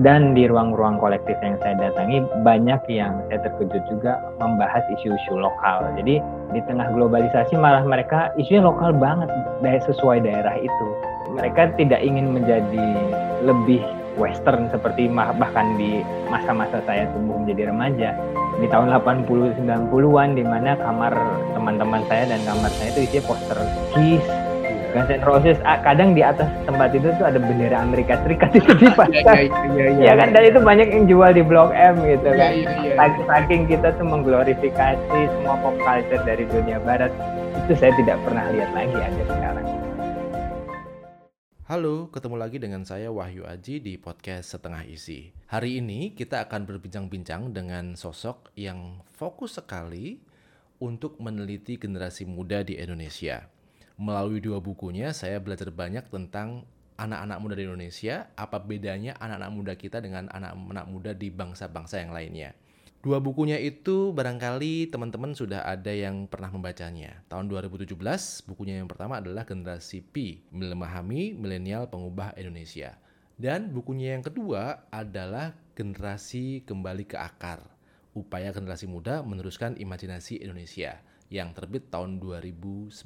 dan di ruang-ruang kolektif yang saya datangi banyak yang saya terkejut juga membahas isu-isu lokal. Jadi di tengah globalisasi malah mereka isunya lokal banget sesuai daerah itu. Mereka tidak ingin menjadi lebih western seperti bahkan di masa-masa saya tumbuh menjadi remaja di tahun 80 90-an di mana kamar teman-teman saya dan kamar saya itu isinya poster Kiss, Guns N' Roses kadang di atas tempat itu tuh ada bendera Amerika Serikat itu dipasang. Iya, iya, iya, iya, ya kan dan itu banyak yang jual di Blok M gitu ya, kan. Iya, iya, iya. Saking kita tuh mengglorifikasi semua pop culture dari dunia barat itu saya tidak pernah lihat lagi ada sekarang. Halo, ketemu lagi dengan saya Wahyu Aji di podcast Setengah Isi. Hari ini kita akan berbincang-bincang dengan sosok yang fokus sekali untuk meneliti generasi muda di Indonesia melalui dua bukunya saya belajar banyak tentang anak-anak muda di Indonesia, apa bedanya anak-anak muda kita dengan anak-anak muda di bangsa-bangsa yang lainnya. Dua bukunya itu barangkali teman-teman sudah ada yang pernah membacanya. Tahun 2017, bukunya yang pertama adalah Generasi P, Memahami Milenial Pengubah Indonesia. Dan bukunya yang kedua adalah Generasi Kembali ke Akar, Upaya Generasi Muda Meneruskan Imajinasi Indonesia, yang terbit tahun 2019.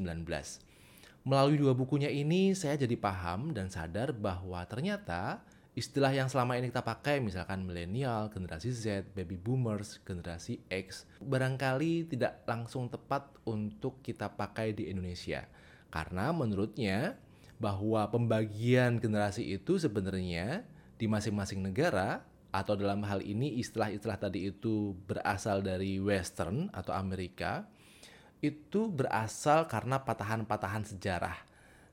Melalui dua bukunya ini saya jadi paham dan sadar bahwa ternyata istilah yang selama ini kita pakai misalkan milenial, generasi Z, baby boomers, generasi X barangkali tidak langsung tepat untuk kita pakai di Indonesia. Karena menurutnya bahwa pembagian generasi itu sebenarnya di masing-masing negara atau dalam hal ini istilah-istilah tadi itu berasal dari western atau Amerika itu berasal karena patahan-patahan sejarah.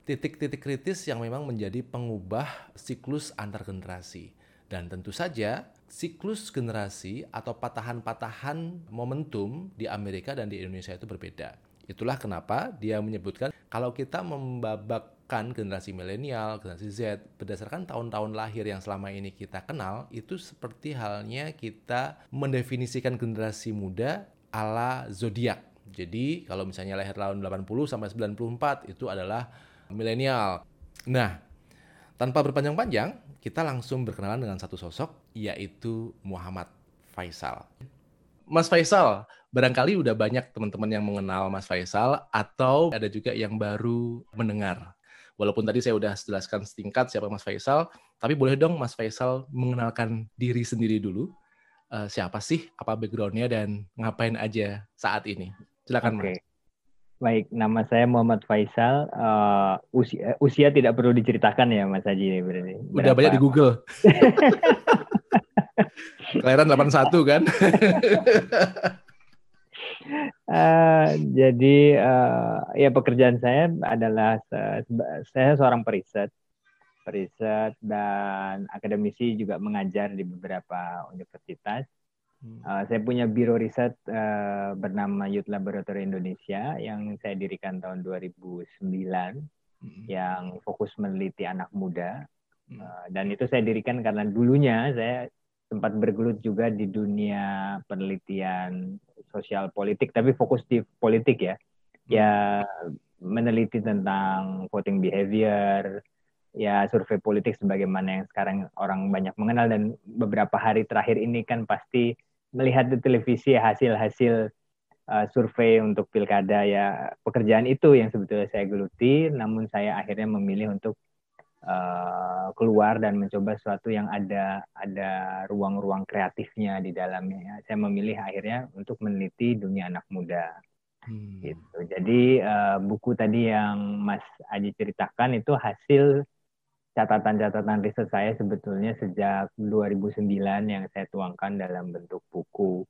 Titik-titik kritis yang memang menjadi pengubah siklus antar generasi. Dan tentu saja siklus generasi atau patahan-patahan momentum di Amerika dan di Indonesia itu berbeda. Itulah kenapa dia menyebutkan kalau kita membabakkan generasi milenial, generasi Z berdasarkan tahun-tahun lahir yang selama ini kita kenal, itu seperti halnya kita mendefinisikan generasi muda ala zodiak jadi kalau misalnya lahir tahun 80 sampai 94 itu adalah milenial. Nah, tanpa berpanjang-panjang, kita langsung berkenalan dengan satu sosok yaitu Muhammad Faisal. Mas Faisal, barangkali udah banyak teman-teman yang mengenal Mas Faisal atau ada juga yang baru mendengar. Walaupun tadi saya udah jelaskan setingkat siapa Mas Faisal, tapi boleh dong Mas Faisal mengenalkan diri sendiri dulu. Uh, siapa sih, apa backgroundnya dan ngapain aja saat ini? Silakan, okay. Baik, nama saya Muhammad Faisal. Uh, usia, usia tidak perlu diceritakan ya, Mas Haji. Berarti. Udah banyak di Google. Kelahiran 81 kan? uh, jadi uh, ya pekerjaan saya adalah saya seorang periset, periset dan akademisi juga mengajar di beberapa universitas. Uh, saya punya biro riset uh, bernama Youth Laboratory Indonesia yang saya dirikan tahun 2009 hmm. yang fokus meneliti anak muda. Uh, dan itu saya dirikan karena dulunya saya sempat bergelut juga di dunia penelitian sosial politik, tapi fokus di politik ya. Ya meneliti tentang voting behavior, ya survei politik sebagaimana yang sekarang orang banyak mengenal dan beberapa hari terakhir ini kan pasti melihat di televisi hasil-hasil uh, survei untuk pilkada ya pekerjaan itu yang sebetulnya saya geluti namun saya akhirnya memilih untuk uh, keluar dan mencoba sesuatu yang ada ada ruang-ruang kreatifnya di dalamnya ya. saya memilih akhirnya untuk meneliti dunia anak muda hmm. gitu jadi uh, buku tadi yang Mas Aji ceritakan itu hasil catatan-catatan riset saya sebetulnya sejak 2009 yang saya tuangkan dalam bentuk buku.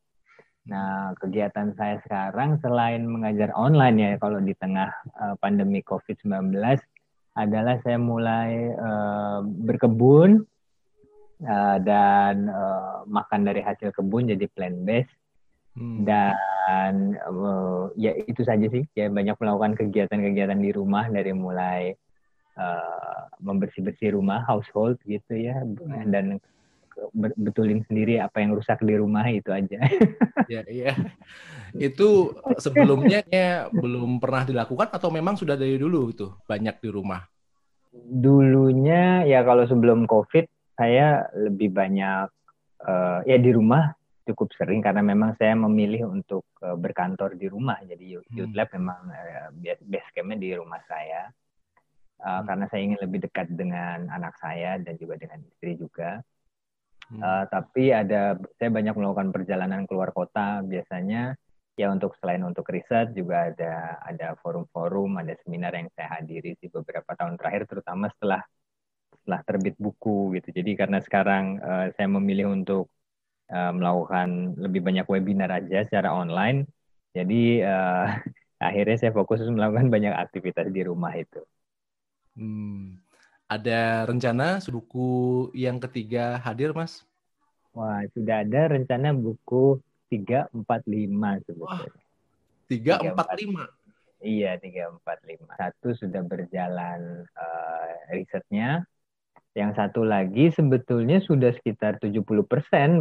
Nah, kegiatan saya sekarang selain mengajar online ya kalau di tengah uh, pandemi COVID-19 adalah saya mulai uh, berkebun uh, dan uh, makan dari hasil kebun jadi plant based. Hmm. Dan uh, ya itu saja sih. Ya banyak melakukan kegiatan-kegiatan di rumah dari mulai uh, membersih-bersih rumah household gitu ya hmm. dan betulin sendiri apa yang rusak di rumah itu aja. ya iya. Itu sebelumnya belum pernah dilakukan atau memang sudah dari dulu itu banyak di rumah? Dulunya ya kalau sebelum Covid saya lebih banyak uh, ya di rumah cukup sering karena memang saya memilih untuk uh, berkantor di rumah. Jadi Youth hmm. Lab memang uh, base campnya di rumah saya. Uh, hmm. Karena saya ingin lebih dekat dengan anak saya dan juga dengan istri juga. Hmm. Uh, tapi ada saya banyak melakukan perjalanan keluar kota biasanya ya untuk selain untuk riset juga ada ada forum-forum, ada seminar yang saya hadiri di beberapa tahun terakhir terutama setelah setelah terbit buku gitu. Jadi karena sekarang uh, saya memilih untuk uh, melakukan lebih banyak webinar aja secara online. Jadi uh, akhirnya saya fokus melakukan banyak aktivitas di rumah itu. Hmm. Ada rencana buku yang ketiga hadir, Mas? Wah, sudah ada rencana buku 345 sebetulnya. Tiga empat lima. Iya, tiga empat lima. Satu sudah berjalan uh, risetnya, yang satu lagi sebetulnya sudah sekitar 70%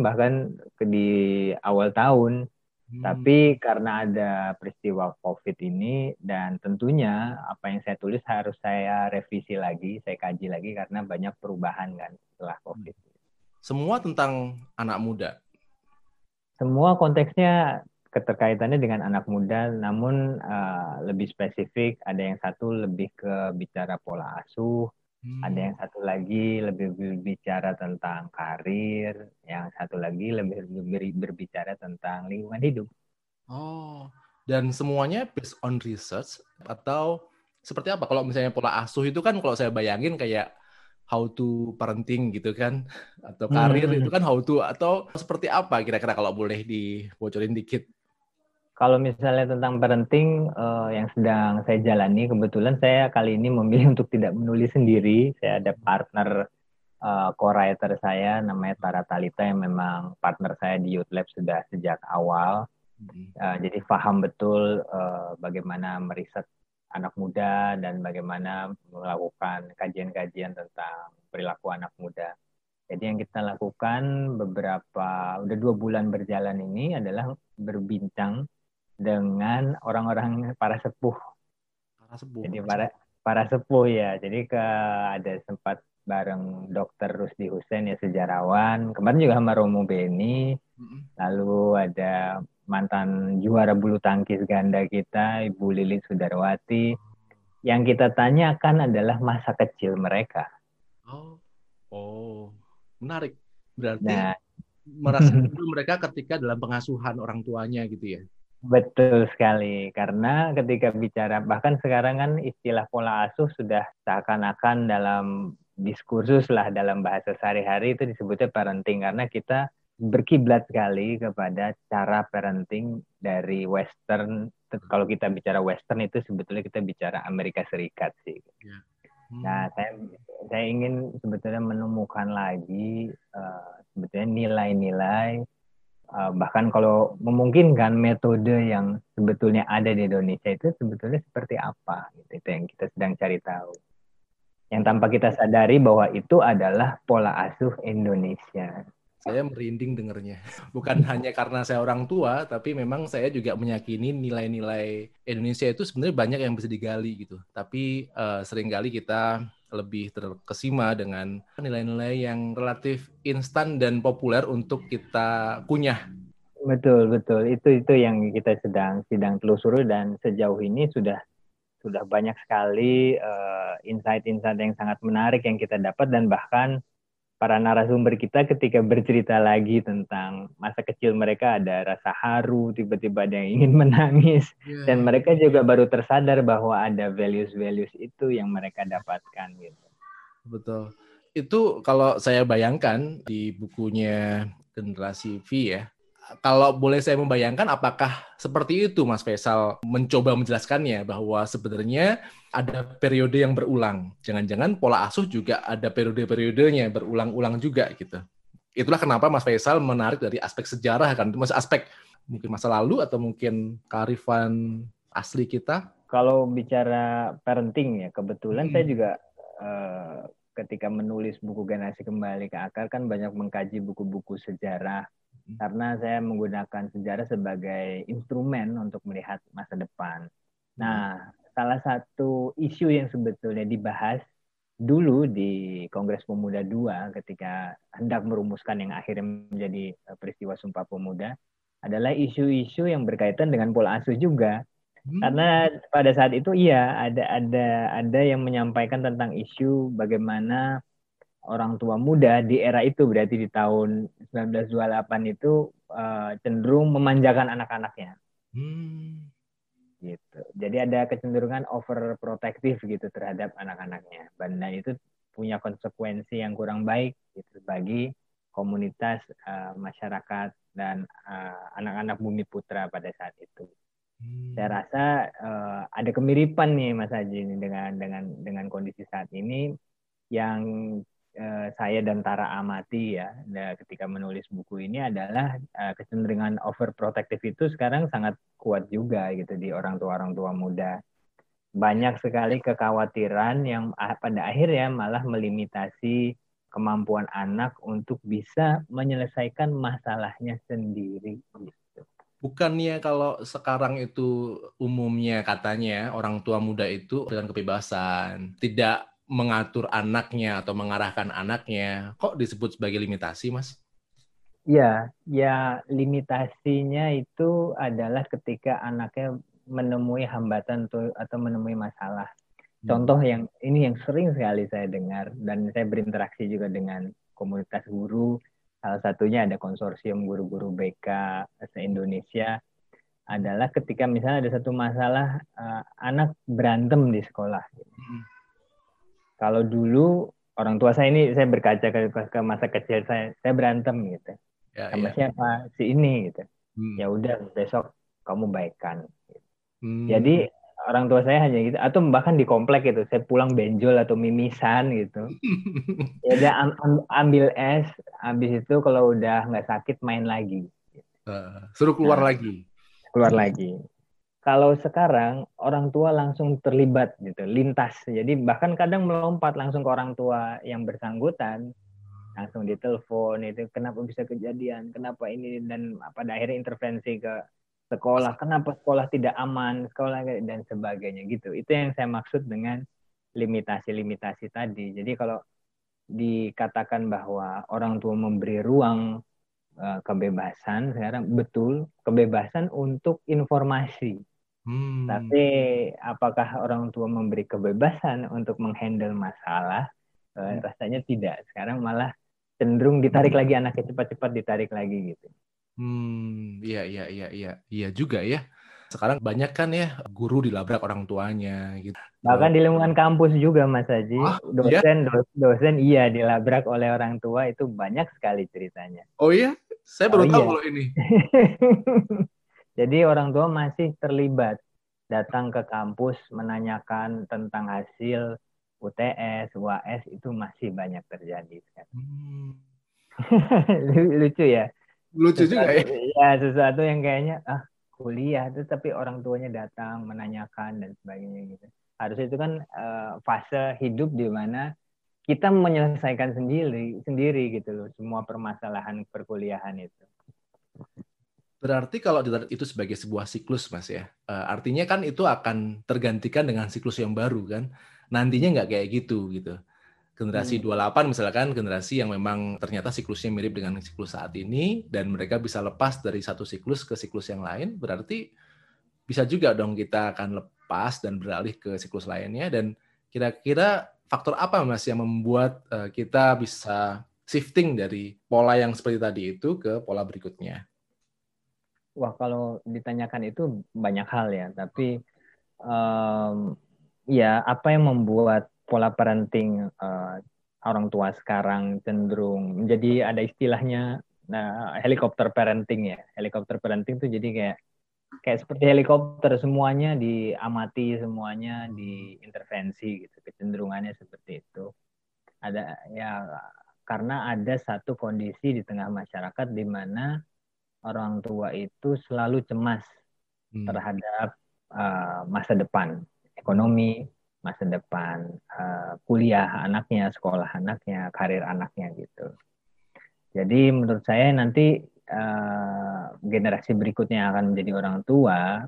bahkan di awal tahun. Hmm. Tapi karena ada peristiwa COVID ini dan tentunya apa yang saya tulis harus saya revisi lagi, saya kaji lagi karena banyak perubahan kan setelah COVID. Semua tentang anak muda. Semua konteksnya keterkaitannya dengan anak muda, namun uh, lebih spesifik. Ada yang satu lebih ke bicara pola asuh, Hmm. Ada yang satu lagi lebih berbicara tentang karir, yang satu lagi lebih berbicara tentang lingkungan hidup. Oh, dan semuanya based on research atau seperti apa? Kalau misalnya pola asuh itu kan kalau saya bayangin kayak how to parenting gitu kan atau karir hmm. itu kan how to atau seperti apa kira-kira kalau boleh dibocorin dikit kalau misalnya tentang parenting uh, yang sedang saya jalani, kebetulan saya kali ini memilih untuk tidak menulis sendiri. Saya ada partner uh, co-writer saya, namanya Tara Talita, yang memang partner saya di Youth Lab sudah sejak awal. Uh, jadi paham betul uh, bagaimana meriset anak muda dan bagaimana melakukan kajian-kajian tentang perilaku anak muda. Jadi yang kita lakukan beberapa udah dua bulan berjalan ini adalah berbincang dengan orang-orang para sepuh. Para sepuh. Jadi para para sepuh ya. Jadi ke ada sempat bareng Dokter Rusdi Hussein ya sejarawan. Kemarin juga sama Romo Beni. Lalu ada mantan juara bulu tangkis ganda kita Ibu Lili Sudarwati. Yang kita tanyakan adalah masa kecil mereka. Oh, oh, menarik. Berarti nah, merasa mereka ketika dalam pengasuhan orang tuanya gitu ya? Betul sekali, karena ketika bicara bahkan sekarang kan istilah pola asuh sudah seakan-akan dalam diskursus lah dalam bahasa sehari-hari itu disebutnya parenting karena kita berkiblat sekali kepada cara parenting dari Western. Kalau kita bicara Western itu sebetulnya kita bicara Amerika Serikat sih. Ya. Hmm. Nah, saya saya ingin sebetulnya menemukan lagi uh, sebetulnya nilai-nilai uh, bahkan kalau memungkinkan metode yang sebetulnya ada di Indonesia itu sebetulnya seperti apa gitu itu yang kita sedang cari tahu yang tanpa kita sadari bahwa itu adalah pola asuh Indonesia saya merinding dengernya. Bukan hanya karena saya orang tua, tapi memang saya juga meyakini nilai-nilai Indonesia itu sebenarnya banyak yang bisa digali gitu. Tapi uh, sering kali kita lebih terkesima dengan nilai-nilai yang relatif instan dan populer untuk kita kunyah. Betul, betul. Itu itu yang kita sedang sedang telusuri dan sejauh ini sudah sudah banyak sekali uh, insight-insight yang sangat menarik yang kita dapat dan bahkan para narasumber kita ketika bercerita lagi tentang masa kecil mereka ada rasa haru, tiba-tiba ada yang ingin menangis yeah. dan mereka juga baru tersadar bahwa ada values-values itu yang mereka dapatkan gitu. Betul. Itu kalau saya bayangkan di bukunya generasi V ya, kalau boleh saya membayangkan apakah seperti itu Mas Faisal mencoba menjelaskannya bahwa sebenarnya ada periode yang berulang. Jangan-jangan pola asuh juga ada periode-periodenya berulang-ulang juga gitu. Itulah kenapa Mas Faisal menarik dari aspek sejarah kan, mas aspek mungkin masa lalu atau mungkin kearifan asli kita. Kalau bicara parenting ya, kebetulan hmm. saya juga uh, ketika menulis buku generasi kembali ke akar kan banyak mengkaji buku-buku sejarah. Karena saya menggunakan sejarah sebagai instrumen untuk melihat masa depan. Nah, salah satu isu yang sebetulnya dibahas dulu di Kongres Pemuda II ketika hendak merumuskan yang akhirnya menjadi eh, peristiwa Sumpah Pemuda adalah isu-isu yang berkaitan dengan pola asuh juga. Hmm. Karena pada saat itu iya ada ada ada yang menyampaikan tentang isu bagaimana orang tua muda di era itu berarti di tahun 1928 itu uh, cenderung memanjakan anak-anaknya. Hmm gitu. Jadi ada kecenderungan overprotective gitu terhadap anak-anaknya. Dan itu punya konsekuensi yang kurang baik gitu bagi komunitas uh, masyarakat dan uh, anak-anak bumi putra pada saat itu. Hmm. Saya rasa uh, ada kemiripan nih Mas Haji dengan dengan dengan kondisi saat ini yang uh, saya dan Tara amati ya ketika menulis buku ini adalah uh, kecenderungan overprotective itu sekarang sangat kuat juga gitu di orang tua orang tua muda banyak sekali kekhawatiran yang pada akhirnya malah melimitasi kemampuan anak untuk bisa menyelesaikan masalahnya sendiri gitu. Bukannya kalau sekarang itu umumnya katanya orang tua muda itu dengan kebebasan, tidak mengatur anaknya atau mengarahkan anaknya, kok disebut sebagai limitasi, Mas? Ya, ya limitasinya itu adalah ketika anaknya menemui hambatan atau menemui masalah. Hmm. Contoh yang ini yang sering sekali saya dengar dan saya berinteraksi juga dengan komunitas guru. Salah satunya ada konsorsium guru-guru BK se-Indonesia adalah ketika misalnya ada satu masalah uh, anak berantem di sekolah. Hmm kalau dulu orang tua saya ini saya berkaca ke, ke masa kecil saya saya berantem gitu. Ya, sama ya. siapa? Si ini gitu. Hmm. ya udah besok kamu baikkan. Hmm. jadi orang tua saya hanya gitu. Atau bahkan di komplek gitu saya pulang benjol atau mimisan gitu. Ya am, am, ambil es habis itu kalau udah nggak sakit main lagi. Uh, suruh keluar nah, lagi. keluar lagi kalau sekarang orang tua langsung terlibat gitu, lintas. Jadi bahkan kadang melompat langsung ke orang tua yang bersangkutan, langsung ditelepon itu kenapa bisa kejadian, kenapa ini? Dan pada akhirnya intervensi ke sekolah, kenapa sekolah tidak aman, sekolah dan sebagainya. Gitu. Itu yang saya maksud dengan limitasi-limitasi tadi. Jadi kalau dikatakan bahwa orang tua memberi ruang eh, kebebasan sekarang betul kebebasan untuk informasi Hmm. Tapi apakah orang tua memberi kebebasan untuk menghandle masalah? Eh, hmm. Rasanya tidak. Sekarang malah cenderung ditarik lagi anaknya cepat-cepat ditarik lagi gitu. Hmm, iya iya iya iya iya juga ya. Sekarang banyak kan ya guru dilabrak orang tuanya gitu. Bahkan di lingkungan kampus juga Mas Haji, ah, dosen iya? dosen iya dilabrak oleh orang tua itu banyak sekali ceritanya. Oh iya, saya baru oh, tahu iya. kalau ini. Jadi orang tua masih terlibat datang ke kampus menanyakan tentang hasil UTS, UAS itu masih banyak terjadi. Hmm. Lucu ya. Lucu sesuatu, juga ya. Ya sesuatu yang kayaknya ah kuliah itu tapi orang tuanya datang menanyakan dan sebagainya gitu. Harusnya itu kan uh, fase hidup di mana kita menyelesaikan sendiri sendiri gitu loh semua permasalahan perkuliahan itu. Berarti kalau itu sebagai sebuah siklus, Mas ya, uh, artinya kan itu akan tergantikan dengan siklus yang baru kan. Nantinya nggak kayak gitu gitu. Generasi hmm. 28 misalkan generasi yang memang ternyata siklusnya mirip dengan siklus saat ini dan mereka bisa lepas dari satu siklus ke siklus yang lain, berarti bisa juga dong kita akan lepas dan beralih ke siklus lainnya dan kira-kira faktor apa Mas yang membuat uh, kita bisa shifting dari pola yang seperti tadi itu ke pola berikutnya? Wah, kalau ditanyakan itu banyak hal ya, tapi um, ya apa yang membuat pola parenting uh, orang tua sekarang cenderung menjadi ada istilahnya nah, helikopter parenting ya. Helikopter parenting itu jadi kayak kayak seperti helikopter semuanya diamati, semuanya diintervensi gitu. Kecenderungannya seperti itu. Ada ya karena ada satu kondisi di tengah masyarakat di mana orang tua itu selalu cemas hmm. terhadap uh, masa depan ekonomi, masa depan uh, kuliah anaknya, sekolah anaknya, karir anaknya gitu. Jadi menurut saya nanti uh, generasi berikutnya akan menjadi orang tua,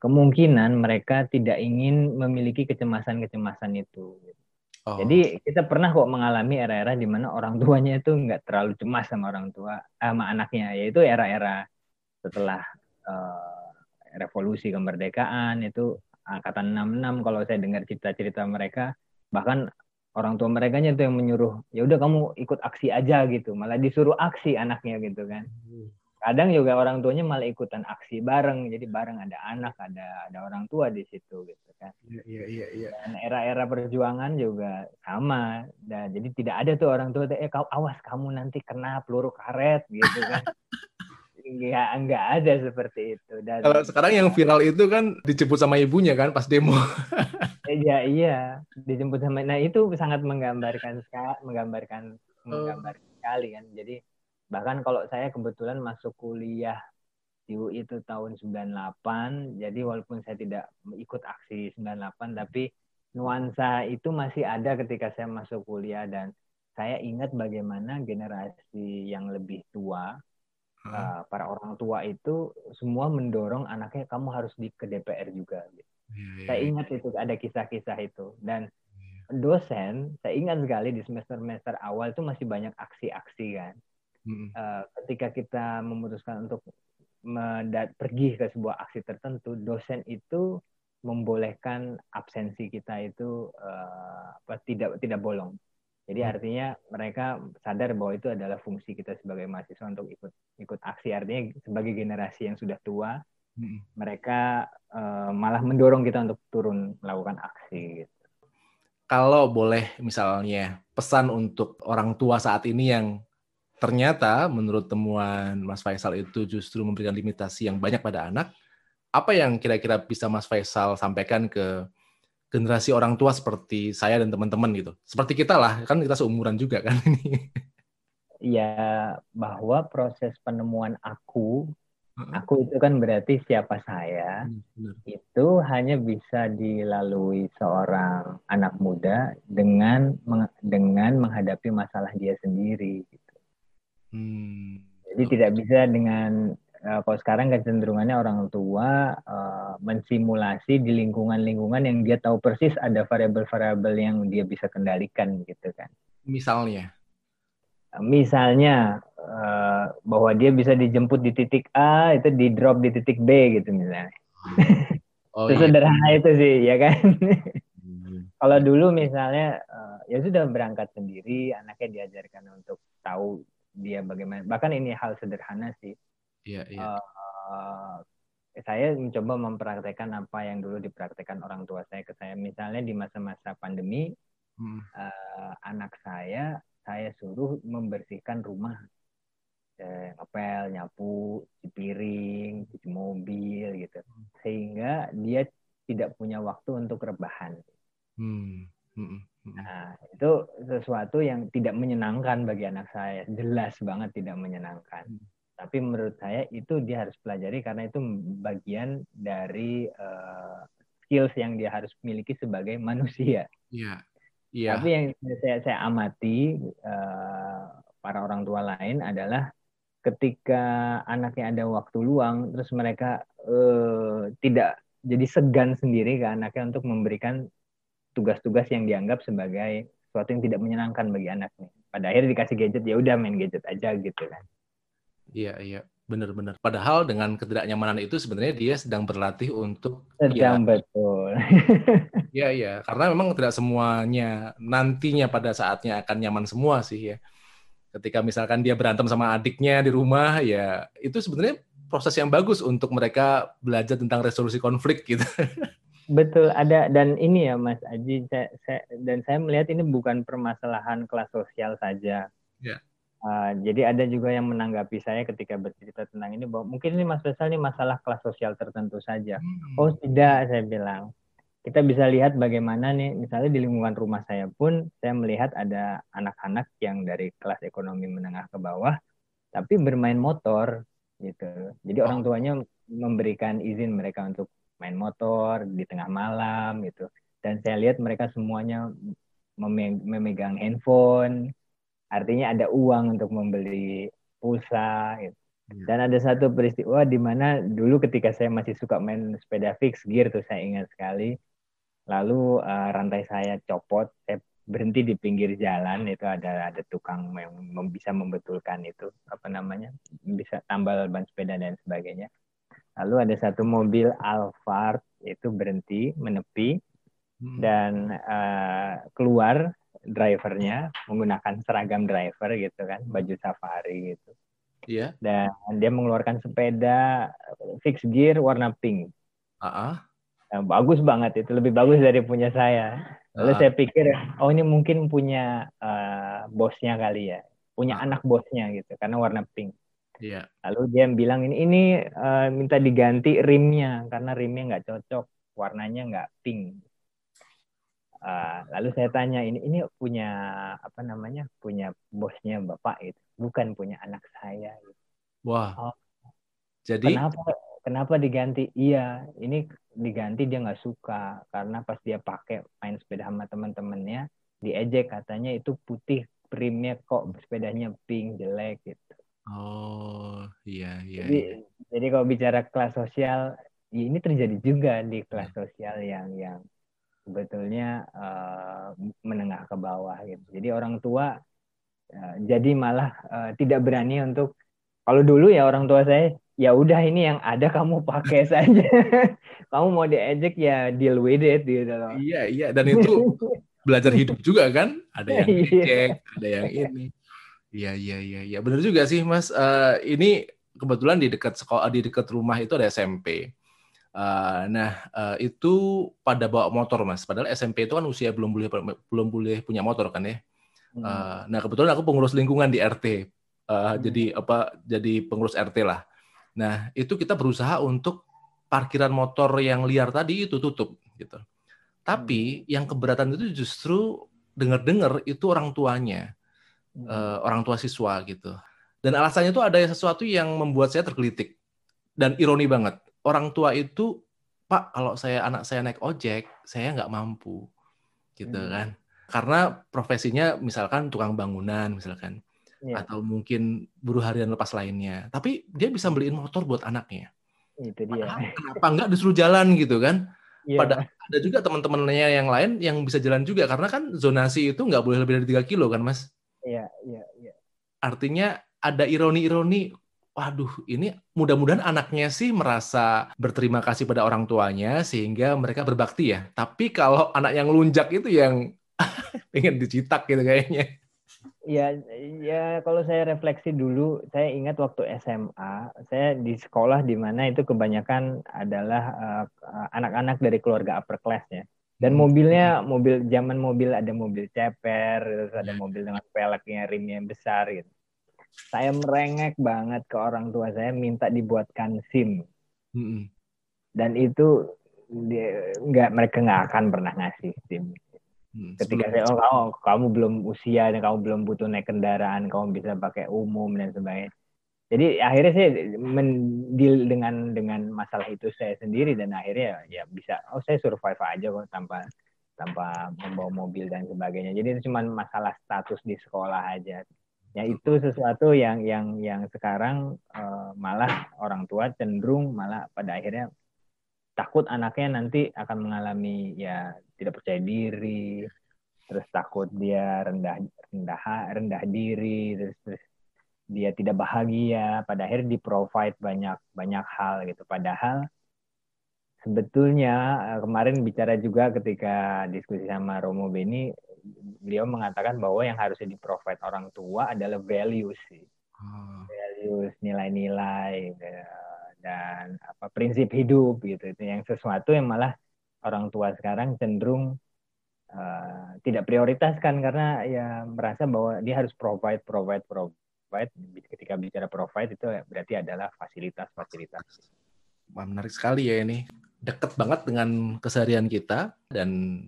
kemungkinan mereka tidak ingin memiliki kecemasan-kecemasan itu. Oh. Jadi kita pernah kok mengalami era-era di mana orang tuanya itu nggak terlalu cemas sama orang tua, eh, sama anaknya, yaitu era-era setelah uh, revolusi kemerdekaan itu angkatan 66 kalau saya dengar cerita-cerita mereka bahkan orang tua mereka itu yang menyuruh ya udah kamu ikut aksi aja gitu malah disuruh aksi anaknya gitu kan hmm. Kadang juga orang tuanya malah ikutan aksi bareng jadi bareng ada anak ada ada orang tua di situ gitu kan iya iya iya, iya. dan era-era perjuangan juga sama dan jadi tidak ada tuh orang tua eh kau awas kamu nanti kena peluru karet gitu kan Enggak, enggak ada seperti itu. Dan kalau sekarang yang viral itu kan dijemput sama ibunya kan pas demo. Iya, iya, dijemput sama. Nah itu sangat menggambarkan sekali, menggambarkan, oh. menggambarkan sekali kan. Jadi bahkan kalau saya kebetulan masuk kuliah di UI itu tahun 98, jadi walaupun saya tidak ikut aksi 98, tapi nuansa itu masih ada ketika saya masuk kuliah dan saya ingat bagaimana generasi yang lebih tua uh, para orang tua itu semua mendorong anaknya kamu harus di ke DPR juga gitu. Yeah, yeah, saya iya. ingat itu ada kisah-kisah itu dan yeah. dosen saya ingat sekali di semester-semester awal itu masih banyak aksi-aksi kan. Mm. Uh, ketika kita memutuskan untuk pergi ke sebuah aksi tertentu, dosen itu membolehkan absensi kita itu uh, tidak tidak bolong. Jadi hmm. artinya mereka sadar bahwa itu adalah fungsi kita sebagai mahasiswa untuk ikut ikut aksi. Artinya sebagai generasi yang sudah tua, hmm. mereka uh, malah mendorong kita untuk turun melakukan aksi. Gitu. Kalau boleh misalnya pesan untuk orang tua saat ini yang ternyata menurut temuan Mas Faisal itu justru memberikan limitasi yang banyak pada anak, apa yang kira-kira bisa Mas Faisal sampaikan ke generasi orang tua seperti saya dan teman-teman gitu. Seperti kita lah, kan kita seumuran juga kan ini. Ya, bahwa proses penemuan aku, aku itu kan berarti siapa saya, benar. itu hanya bisa dilalui seorang anak muda dengan dengan menghadapi masalah dia sendiri. Gitu. Hmm. Jadi tidak bisa dengan uh, kalau sekarang kecenderungannya orang tua uh, mensimulasi di lingkungan-lingkungan yang dia tahu persis ada variabel-variabel yang dia bisa kendalikan gitu kan. Misalnya? Misalnya uh, bahwa dia bisa dijemput di titik A itu di drop di titik B gitu misalnya. Oh, itu iya. sederhana itu sih ya kan. Hmm. Kalau dulu misalnya uh, ya sudah berangkat sendiri, anaknya diajarkan untuk tahu dia bagaimana. Bahkan ini hal sederhana sih Iya, iya. Uh, saya mencoba mempraktekkan apa yang dulu dipraktekkan orang tua saya ke saya. Misalnya di masa-masa pandemi, hmm. uh, anak saya saya suruh membersihkan rumah, eh, ngepel, nyapu, cuci piring, cuci mobil gitu, hmm. sehingga dia tidak punya waktu untuk rebahan. Hmm. Hmm. Nah, itu sesuatu yang tidak menyenangkan bagi anak saya, jelas banget tidak menyenangkan. Hmm tapi menurut saya itu dia harus pelajari karena itu bagian dari uh, skills yang dia harus miliki sebagai manusia. Iya. Yeah. Tapi yang saya saya amati uh, para orang tua lain adalah ketika anaknya ada waktu luang terus mereka uh, tidak jadi segan sendiri ke anaknya untuk memberikan tugas-tugas yang dianggap sebagai sesuatu yang tidak menyenangkan bagi anaknya. Pada akhirnya dikasih gadget ya udah main gadget aja gitu kan. Iya, iya. Benar-benar. Padahal dengan ketidaknyamanan itu sebenarnya dia sedang berlatih untuk sedang ya, betul. Iya, iya. Karena memang tidak semuanya nantinya pada saatnya akan nyaman semua sih ya. Ketika misalkan dia berantem sama adiknya di rumah, ya itu sebenarnya proses yang bagus untuk mereka belajar tentang resolusi konflik gitu. Betul, ada dan ini ya Mas Aji, saya, saya, dan saya melihat ini bukan permasalahan kelas sosial saja. Ya Uh, jadi ada juga yang menanggapi saya ketika bercerita tentang ini bahwa mungkin ini Mas Faisal ini masalah kelas sosial tertentu saja. Hmm. Oh tidak, saya bilang. Kita bisa lihat bagaimana nih, misalnya di lingkungan rumah saya pun saya melihat ada anak-anak yang dari kelas ekonomi menengah ke bawah, tapi bermain motor gitu. Jadi oh. orang tuanya memberikan izin mereka untuk main motor di tengah malam gitu. Dan saya lihat mereka semuanya memegang handphone, artinya ada uang untuk membeli pulsa gitu. Ya. Dan ada satu peristiwa di mana dulu ketika saya masih suka main sepeda fix gear tuh saya ingat sekali. Lalu uh, rantai saya copot, saya berhenti di pinggir jalan itu ada ada tukang yang bisa membetulkan itu apa namanya bisa tambal ban sepeda dan sebagainya lalu ada satu mobil Alphard itu berhenti menepi hmm. dan uh, keluar drivernya menggunakan seragam driver gitu kan baju safari gitu Iya. Yeah. Dan dia mengeluarkan sepeda fixed gear warna pink. Uh -uh. Nah, bagus banget itu, lebih bagus dari punya saya. Lalu uh. saya pikir, oh ini mungkin punya uh, bosnya kali ya, punya uh. anak bosnya gitu, karena warna pink. Yeah. Lalu dia bilang ini ini uh, minta diganti rimnya karena rimnya nggak cocok, warnanya nggak pink. Uh, lalu saya tanya ini ini punya apa namanya punya bosnya bapak itu bukan punya anak saya gitu. wah oh, jadi kenapa kenapa diganti iya ini diganti dia nggak suka karena pas dia pakai main sepeda sama teman-temannya diejek katanya itu putih primnya kok sepedanya pink jelek gitu oh iya iya jadi iya. jadi kalau bicara kelas sosial ini terjadi juga di kelas sosial yang yang sebetulnya uh, menengah ke bawah gitu. Jadi orang tua uh, jadi malah uh, tidak berani untuk kalau dulu ya orang tua saya ya udah ini yang ada kamu pakai saja. kamu mau diejek ya deal with it gitu loh. Iya iya dan itu belajar hidup juga kan. Ada yang iya. ejek, ada yang ini. Iya iya iya iya benar juga sih Mas. Uh, ini kebetulan di dekat sekolah di dekat rumah itu ada SMP. Uh, nah uh, itu pada bawa motor mas. Padahal SMP itu kan usia belum boleh belum boleh punya motor kan ya. Uh, nah kebetulan aku pengurus lingkungan di RT. Uh, hmm. Jadi apa? Jadi pengurus RT lah. Nah itu kita berusaha untuk parkiran motor yang liar tadi itu tutup gitu. Tapi hmm. yang keberatan itu justru dengar-dengar itu orang tuanya, hmm. Uh, orang tua siswa gitu. Dan alasannya itu ada sesuatu yang membuat saya tergelitik dan ironi banget. Orang tua itu pak kalau saya anak saya naik ojek saya nggak mampu gitu hmm. kan. Karena profesinya misalkan tukang bangunan misalkan. Ya. atau mungkin buruh harian lepas lainnya. Tapi dia bisa beliin motor buat anaknya. Itu dia. Kenapa nggak disuruh jalan gitu kan? Ya. pada ada juga teman-temannya yang lain yang bisa jalan juga. Karena kan zonasi itu nggak boleh lebih dari tiga kilo kan mas iya iya iya artinya ada ironi-ironi waduh ini mudah-mudahan anaknya sih merasa berterima kasih pada orang tuanya sehingga mereka berbakti ya. Tapi kalau anak yang lunjak itu yang pengen dicitak gitu kayaknya. Ya, ya kalau saya refleksi dulu, saya ingat waktu SMA, saya di sekolah di mana itu kebanyakan adalah eh, anak-anak uh, dari keluarga upper class ya. Dan hmm. mobilnya, mobil zaman mobil ada mobil ceper, terus ada mobil dengan peleknya rimnya yang besar gitu saya merengek banget ke orang tua saya minta dibuatkan SIM. Mm-hmm. Dan itu dia, nggak mereka nggak akan pernah ngasih SIM. Hmm, Ketika saya oh kamu, kamu belum usia dan kamu belum butuh naik kendaraan, kamu bisa pakai umum dan sebagainya. Jadi akhirnya saya mendil dengan dengan masalah itu saya sendiri dan akhirnya ya bisa oh saya survive aja kok tanpa tanpa membawa mobil dan sebagainya. Jadi itu cuma masalah status di sekolah aja ya itu sesuatu yang yang yang sekarang uh, malah orang tua cenderung malah pada akhirnya takut anaknya nanti akan mengalami ya tidak percaya diri terus takut dia rendah rendah rendah diri terus terus dia tidak bahagia pada akhirnya di provide banyak banyak hal gitu padahal sebetulnya eh, kemarin bicara juga ketika diskusi sama Romo Beni beliau mengatakan bahwa yang harusnya di provide orang tua adalah values sih. Hmm. Values, nilai-nilai ya, dan apa prinsip hidup gitu. Itu yang sesuatu yang malah orang tua sekarang cenderung uh, tidak prioritaskan karena ya merasa bahwa dia harus provide provide provide ketika bicara provide itu berarti adalah fasilitas-fasilitas. Menarik sekali ya ini. Dekat banget dengan keseharian kita dan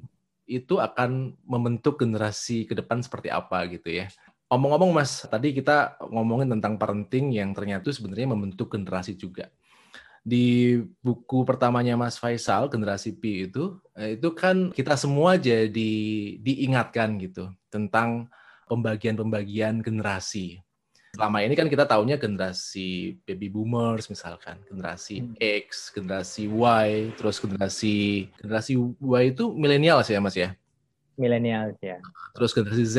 itu akan membentuk generasi ke depan seperti apa gitu ya. Omong-omong Mas, tadi kita ngomongin tentang parenting yang ternyata sebenarnya membentuk generasi juga. Di buku pertamanya Mas Faisal, Generasi P itu, eh, itu kan kita semua jadi diingatkan gitu tentang pembagian-pembagian generasi selama ini kan kita tahunya generasi baby boomers misalkan, generasi hmm. X, generasi Y, terus generasi generasi Y itu milenial sih ya Mas ya? milenial ya. Terus generasi Z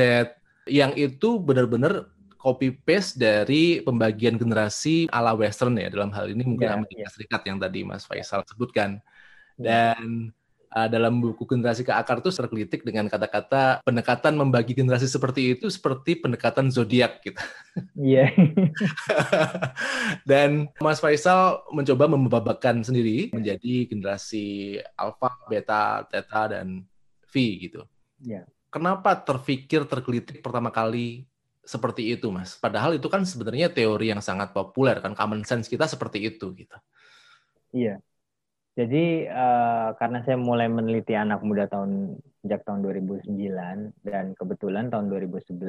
yang itu benar-benar copy paste dari pembagian generasi ala western ya dalam hal ini mungkin yeah, Amerika yeah. Serikat yang tadi Mas Faisal sebutkan. Ya. Dan uh, dalam buku generasi ke akar itu tergelitik dengan kata-kata pendekatan membagi generasi seperti itu seperti pendekatan zodiak gitu. Iya. Yeah. Dan Mas Faisal mencoba membabakan sendiri menjadi generasi alpha, beta, theta dan V gitu. Iya. Yeah. Kenapa terfikir tergelitik pertama kali seperti itu, Mas. Padahal itu kan sebenarnya teori yang sangat populer kan, common sense kita seperti itu gitu. Iya. Jadi uh, karena saya mulai meneliti anak muda tahun sejak tahun 2009 dan kebetulan tahun 2011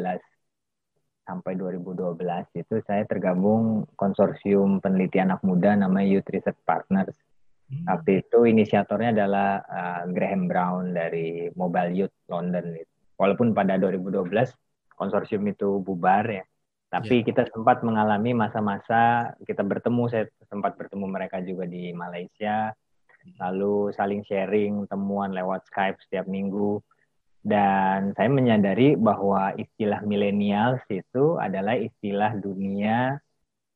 sampai 2012 itu saya tergabung konsorsium peneliti anak muda namanya Youth Research Partners. Hmm. Waktu itu inisiatornya adalah uh, Graham Brown dari Mobile Youth London. Walaupun pada 2012 konsorsium itu bubar ya. Tapi yeah. kita sempat mengalami masa-masa kita bertemu, saya sempat bertemu mereka juga di Malaysia, lalu saling sharing temuan lewat Skype setiap minggu. Dan saya menyadari bahwa istilah millennials itu adalah istilah dunia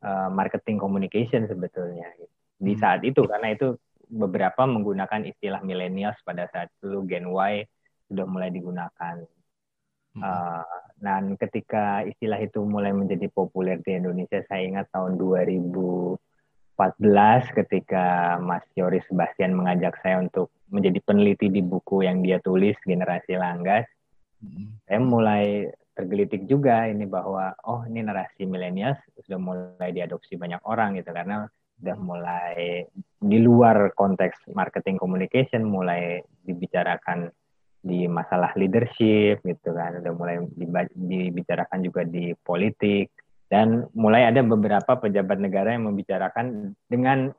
uh, marketing communication sebetulnya. Di hmm. saat itu, karena itu beberapa menggunakan istilah millennials pada saat itu Gen Y sudah mulai digunakan. Uh, dan ketika istilah itu mulai menjadi populer di Indonesia, saya ingat tahun 2014 ketika Mas Yoris Sebastian mengajak saya untuk menjadi peneliti di buku yang dia tulis Generasi Langgas. Hmm. Saya mulai tergelitik juga ini bahwa oh ini narasi milenial sudah mulai diadopsi banyak orang gitu karena sudah mulai di luar konteks marketing communication mulai dibicarakan di masalah leadership gitu kan udah mulai dibicarakan juga di politik dan mulai ada beberapa pejabat negara yang membicarakan dengan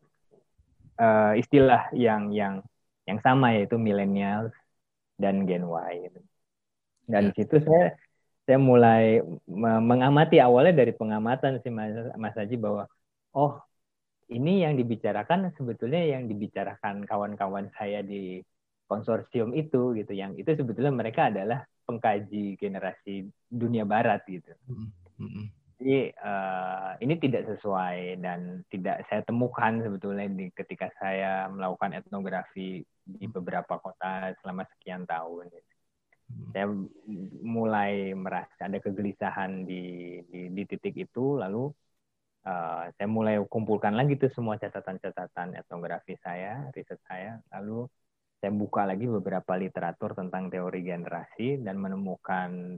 uh, istilah yang yang yang sama yaitu millennials dan Gen Y gitu. Dan ya. situ saya saya mulai mengamati awalnya dari pengamatan sih Mas, Mas Haji bahwa oh ini yang dibicarakan sebetulnya yang dibicarakan kawan-kawan saya di konsorsium itu gitu yang itu sebetulnya mereka adalah pengkaji generasi dunia barat gitu. Mm-hmm. Jadi uh, ini tidak sesuai dan tidak saya temukan sebetulnya di ketika saya melakukan etnografi di mm. beberapa kota selama sekian tahun. Gitu. Saya mulai merasa ada kegelisahan di di, di titik itu lalu uh, saya mulai kumpulkan lagi tuh semua catatan-catatan etnografi saya, riset saya, lalu saya buka lagi beberapa literatur tentang teori generasi dan menemukan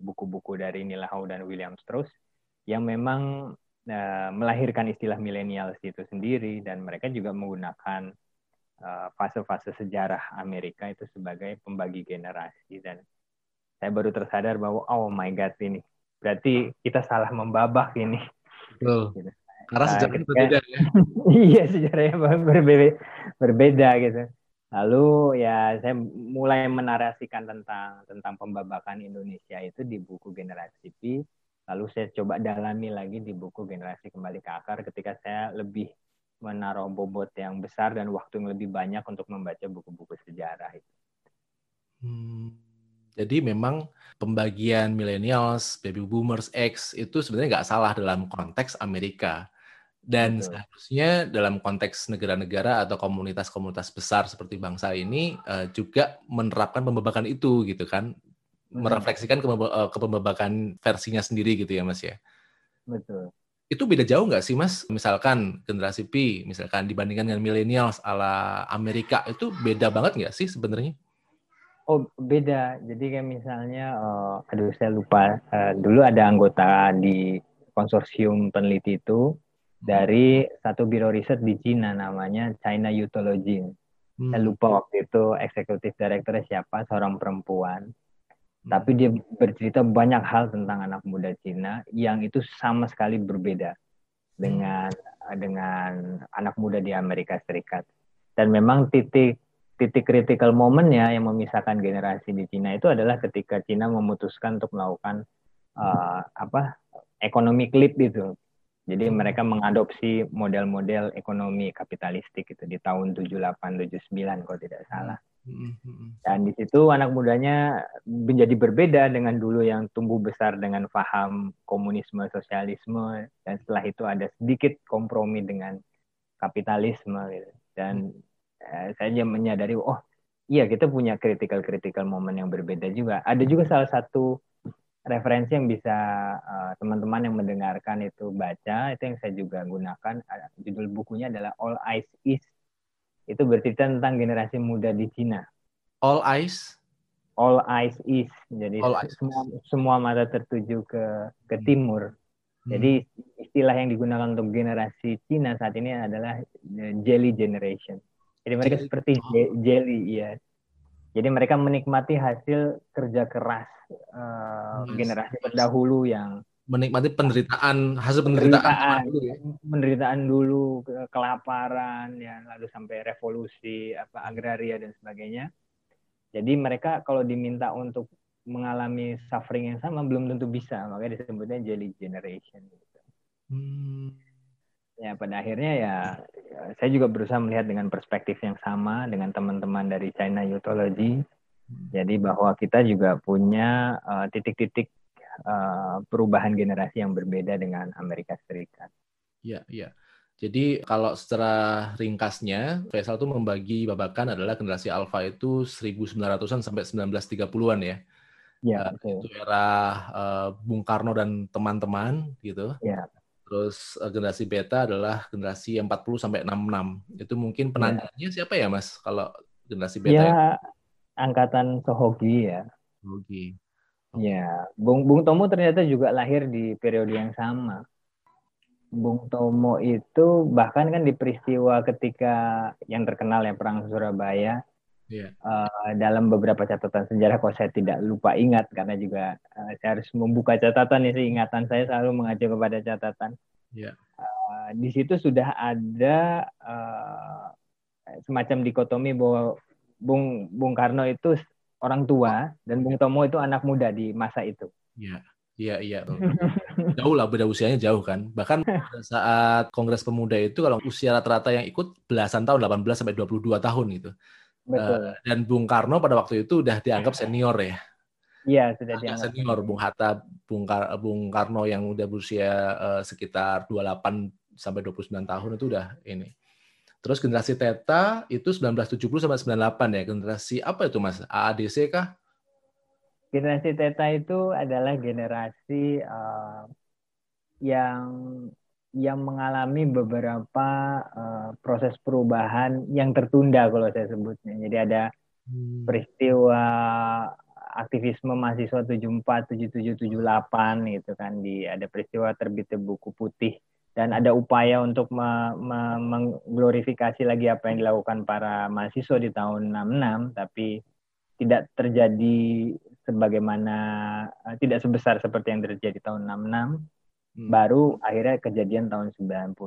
buku-buku dari Nilahau dan William Strauss yang memang uh, melahirkan istilah milenial itu sendiri dan mereka juga menggunakan eh, fase-fase uh, sejarah Amerika itu sebagai pembagi generasi dan saya baru tersadar bahwa oh my god ini berarti kita salah membabak ini. Betul. Gitu. Karena sejarahnya berbeda ya. iya sejarahnya berbeda, berbeda gitu. Lalu ya saya mulai menarasikan tentang tentang pembabakan Indonesia itu di buku Generasi P. Lalu saya coba dalami lagi di buku Generasi Kembali ke Akar ketika saya lebih menaruh bobot yang besar dan waktu yang lebih banyak untuk membaca buku-buku sejarah itu. Hmm, jadi memang pembagian millennials, baby boomers, X itu sebenarnya nggak salah dalam konteks Amerika dan Betul. seharusnya dalam konteks negara-negara atau komunitas-komunitas besar seperti bangsa ini uh, juga menerapkan pembebakan itu gitu kan. Merefleksikan eh, kepembebakan versinya sendiri gitu ya Mas ya. Betul. Itu beda jauh nggak sih Mas? Misalkan generasi P, misalkan dibandingkan dengan millennials ala Amerika itu beda banget nggak sih sebenarnya? Oh beda. Jadi kayak misalnya, uh, aduh saya lupa. Uh, dulu ada anggota di konsorsium peneliti itu dari satu biro riset di Cina namanya China Youthology. Hmm. Saya lupa waktu itu eksekutif direkturnya siapa, seorang perempuan. Hmm. Tapi dia bercerita banyak hal tentang anak muda Cina yang itu sama sekali berbeda dengan dengan anak muda di Amerika Serikat. Dan memang titik titik critical momennya yang memisahkan generasi di Cina itu adalah ketika Cina memutuskan untuk melakukan uh, apa ekonomi klip itu jadi hmm. mereka mengadopsi model-model ekonomi kapitalistik itu di tahun 78 79 kalau tidak salah. Dan di situ anak mudanya menjadi berbeda dengan dulu yang tumbuh besar dengan paham komunisme, sosialisme, dan setelah itu ada sedikit kompromi dengan kapitalisme. Gitu. Dan eh, saya menyadari, oh iya kita punya critical-critical moment yang berbeda juga. Ada juga salah satu referensi yang bisa uh, teman-teman yang mendengarkan itu baca, itu yang saya juga gunakan. Judul bukunya adalah All Eyes Is itu bercerita tentang generasi muda di Cina. All eyes? All eyes is. Jadi All eyes. semua semua mata tertuju ke ke hmm. timur. Hmm. Jadi istilah yang digunakan untuk generasi Cina saat ini adalah jelly generation. Jadi mereka jelly. seperti oh. jelly, ya. Jadi mereka menikmati hasil kerja keras uh, yes. generasi terdahulu yang menikmati penderitaan hasil penderitaan, penderitaan dulu, ya. penderitaan dulu kelaparan ya lalu sampai revolusi apa agraria dan sebagainya jadi mereka kalau diminta untuk mengalami suffering yang sama belum tentu bisa makanya disebutnya jelly generation gitu. hmm. ya pada akhirnya ya saya juga berusaha melihat dengan perspektif yang sama dengan teman-teman dari China Youthology hmm. jadi bahwa kita juga punya eh, titik-titik uh, uh, perubahan generasi yang berbeda dengan Amerika Serikat. Iya, iya. Jadi kalau secara ringkasnya, Faisal itu membagi babakan adalah generasi Alpha itu 1900-an sampai 1930-an ya. Ya, uh, itu era uh, Bung Karno dan teman-teman gitu. Ya. Terus uh, generasi Beta adalah generasi 40 sampai 66. Itu mungkin ya. penandanya ya. siapa ya, Mas? Kalau generasi Beta ya, ya? angkatan Sohogi ya. Sohogi. Ya, Bung Bung Tomo ternyata juga lahir di periode yang sama. Bung Tomo itu bahkan kan di peristiwa ketika yang terkenal ya perang Surabaya. Yeah. Iya. Uh, dalam beberapa catatan sejarah, kalau saya tidak lupa ingat karena juga uh, saya harus membuka catatan ini ingatan saya selalu mengacu kepada catatan. Yeah. Iya. Uh, di situ sudah ada uh, semacam dikotomi bahwa Bung Bung Karno itu orang tua dan Bung Tomo itu anak muda di masa itu. Iya. Iya, iya. Jauh lah, beda usianya jauh kan. Bahkan pada saat Kongres Pemuda itu kalau usia rata-rata yang ikut belasan tahun, 18 sampai 22 tahun gitu. Betul. Uh, dan Bung Karno pada waktu itu udah dianggap senior ya. Iya, sudah dianggap senior. Bung Hatta, Bung, Kar Bung Karno yang udah berusia uh, sekitar 28 sampai 29 tahun itu udah ini. Terus generasi Theta itu 1970 sampai 98 ya. Generasi apa itu Mas? AADC kah? Generasi Theta itu adalah generasi uh, yang yang mengalami beberapa uh, proses perubahan yang tertunda kalau saya sebutnya. Jadi ada hmm. peristiwa aktivisme mahasiswa 74, 77, 78 gitu kan di ada peristiwa terbitnya buku putih dan ada upaya untuk me, me, mengglorifikasi lagi apa yang dilakukan para mahasiswa di tahun 66 tapi tidak terjadi sebagaimana uh, tidak sebesar seperti yang terjadi tahun 66 hmm. baru akhirnya kejadian tahun 98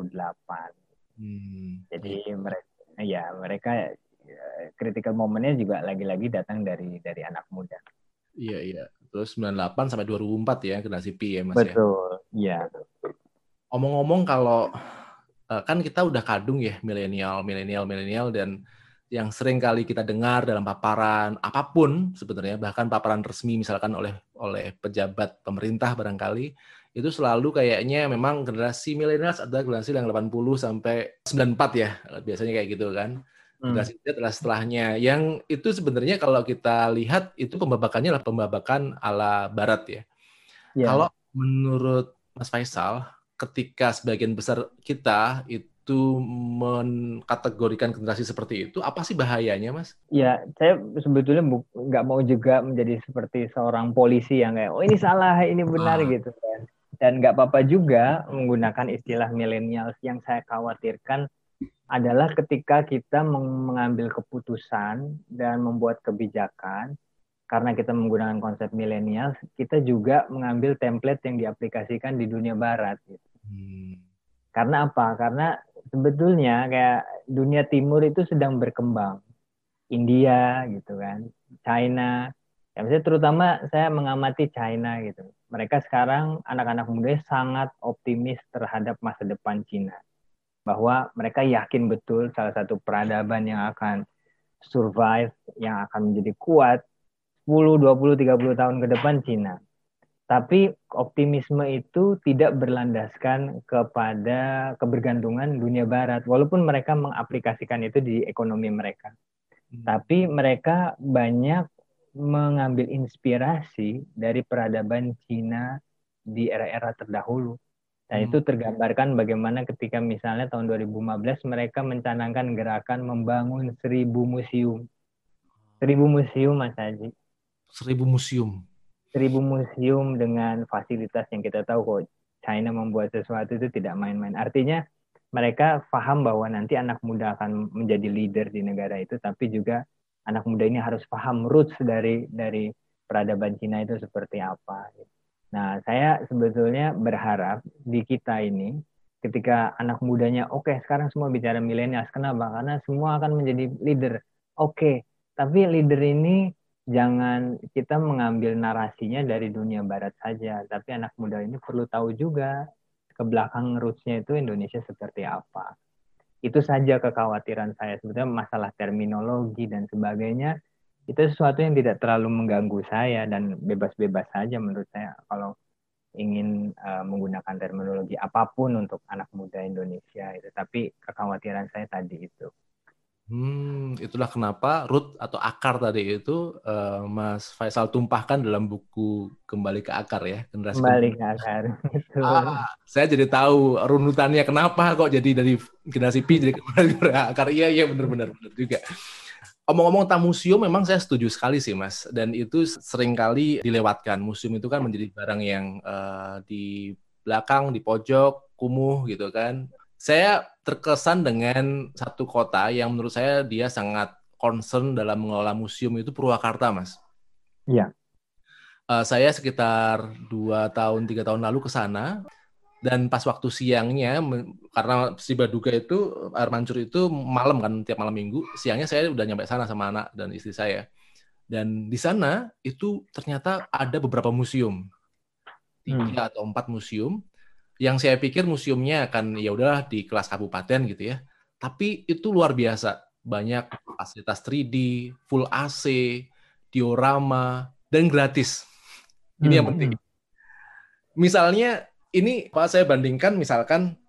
hmm. jadi mereka ya mereka ya, critical momennya juga lagi-lagi datang dari dari anak muda iya iya terus 98 sampai 2004 ya generasi P ya mas ya? betul ya, ya. Omong-omong kalau uh, kan kita udah kadung ya milenial, milenial, milenial dan yang sering kali kita dengar dalam paparan apa pun sebenarnya bahkan paparan resmi misalkan oleh oleh pejabat pemerintah barangkali itu selalu kayaknya memang generasi milenial adalah generasi yang 80 sampai 94 ya biasanya kayak gitu kan hmm. generasi Z adalah setelahnya yang itu sebenarnya kalau kita lihat itu pembabakannya adalah pembabakan ala barat ya yeah. kalau menurut Mas Faisal ketika sebagian besar kita itu mengkategorikan generasi seperti itu, apa sih bahayanya, Mas? Ya, saya sebetulnya nggak mau juga menjadi seperti seorang polisi yang kayak, oh ini salah, ini benar ah. gitu kan. Dan nggak apa-apa juga menggunakan istilah milenial yang saya khawatirkan adalah ketika kita mengambil keputusan dan membuat kebijakan karena kita menggunakan konsep milenial, kita juga mengambil template yang diaplikasikan di dunia barat. Gitu. Hmm. Karena apa? Karena sebetulnya kayak dunia timur itu sedang berkembang. India gitu kan, China. Ya misalnya terutama saya mengamati China gitu. Mereka sekarang anak-anak muda sangat optimis terhadap masa depan Cina. Bahwa mereka yakin betul salah satu peradaban yang akan survive, yang akan menjadi kuat 10, 20, 30 tahun ke depan Cina. Tapi optimisme itu tidak berlandaskan kepada kebergantungan dunia barat, walaupun mereka mengaplikasikan itu di ekonomi mereka. Hmm. Tapi mereka banyak mengambil inspirasi dari peradaban Cina di era-era terdahulu. Nah, hmm. itu tergambarkan bagaimana ketika misalnya tahun 2015 mereka mencanangkan gerakan membangun seribu museum. Seribu museum, Mas Haji. Seribu museum. Seribu museum dengan fasilitas yang kita tahu kok China membuat sesuatu itu tidak main-main. Artinya mereka paham bahwa nanti anak muda akan menjadi leader di negara itu, tapi juga anak muda ini harus paham roots dari dari peradaban Cina itu seperti apa. Nah, saya sebetulnya berharap di kita ini ketika anak mudanya oke okay, sekarang semua bicara milenial kenapa? Karena semua akan menjadi leader. Oke, okay, tapi leader ini jangan kita mengambil narasinya dari dunia barat saja, tapi anak muda ini perlu tahu juga ke belakang rootsnya itu Indonesia seperti apa. Itu saja kekhawatiran saya. Sebetulnya masalah terminologi dan sebagainya itu sesuatu yang tidak terlalu mengganggu saya dan bebas-bebas saja menurut saya kalau ingin uh, menggunakan terminologi apa pun untuk anak muda Indonesia itu. Tapi kekhawatiran saya tadi itu Hmm, itulah kenapa root atau akar tadi itu uh, Mas Faisal tumpahkan dalam buku Kembali ke Akar ya, generasi Kembali ke Akar. Ah, saya jadi tahu runutannya kenapa kok jadi dari generasi P jadi kembali ke akar. Iya iya benar-benar benar juga. Omong-omong tentang museum memang saya setuju sekali sih Mas dan itu sering kali dilewatkan. Museum itu kan menjadi barang yang uh, di belakang, di pojok, kumuh gitu kan saya terkesan dengan satu kota yang menurut saya dia sangat concern dalam mengelola museum itu Purwakarta, Mas. Iya. Uh, saya sekitar dua tahun tiga tahun lalu ke sana dan pas waktu siangnya karena si Baduga itu air mancur itu malam kan tiap malam minggu siangnya saya udah nyampe sana sama anak dan istri saya dan di sana itu ternyata ada beberapa museum tiga hmm. atau empat museum yang saya pikir museumnya akan ya udahlah di kelas kabupaten gitu ya. Tapi itu luar biasa. Banyak fasilitas 3D, full AC, diorama, dan gratis. Ini hmm. yang penting. Misalnya ini Pak saya bandingkan misalkan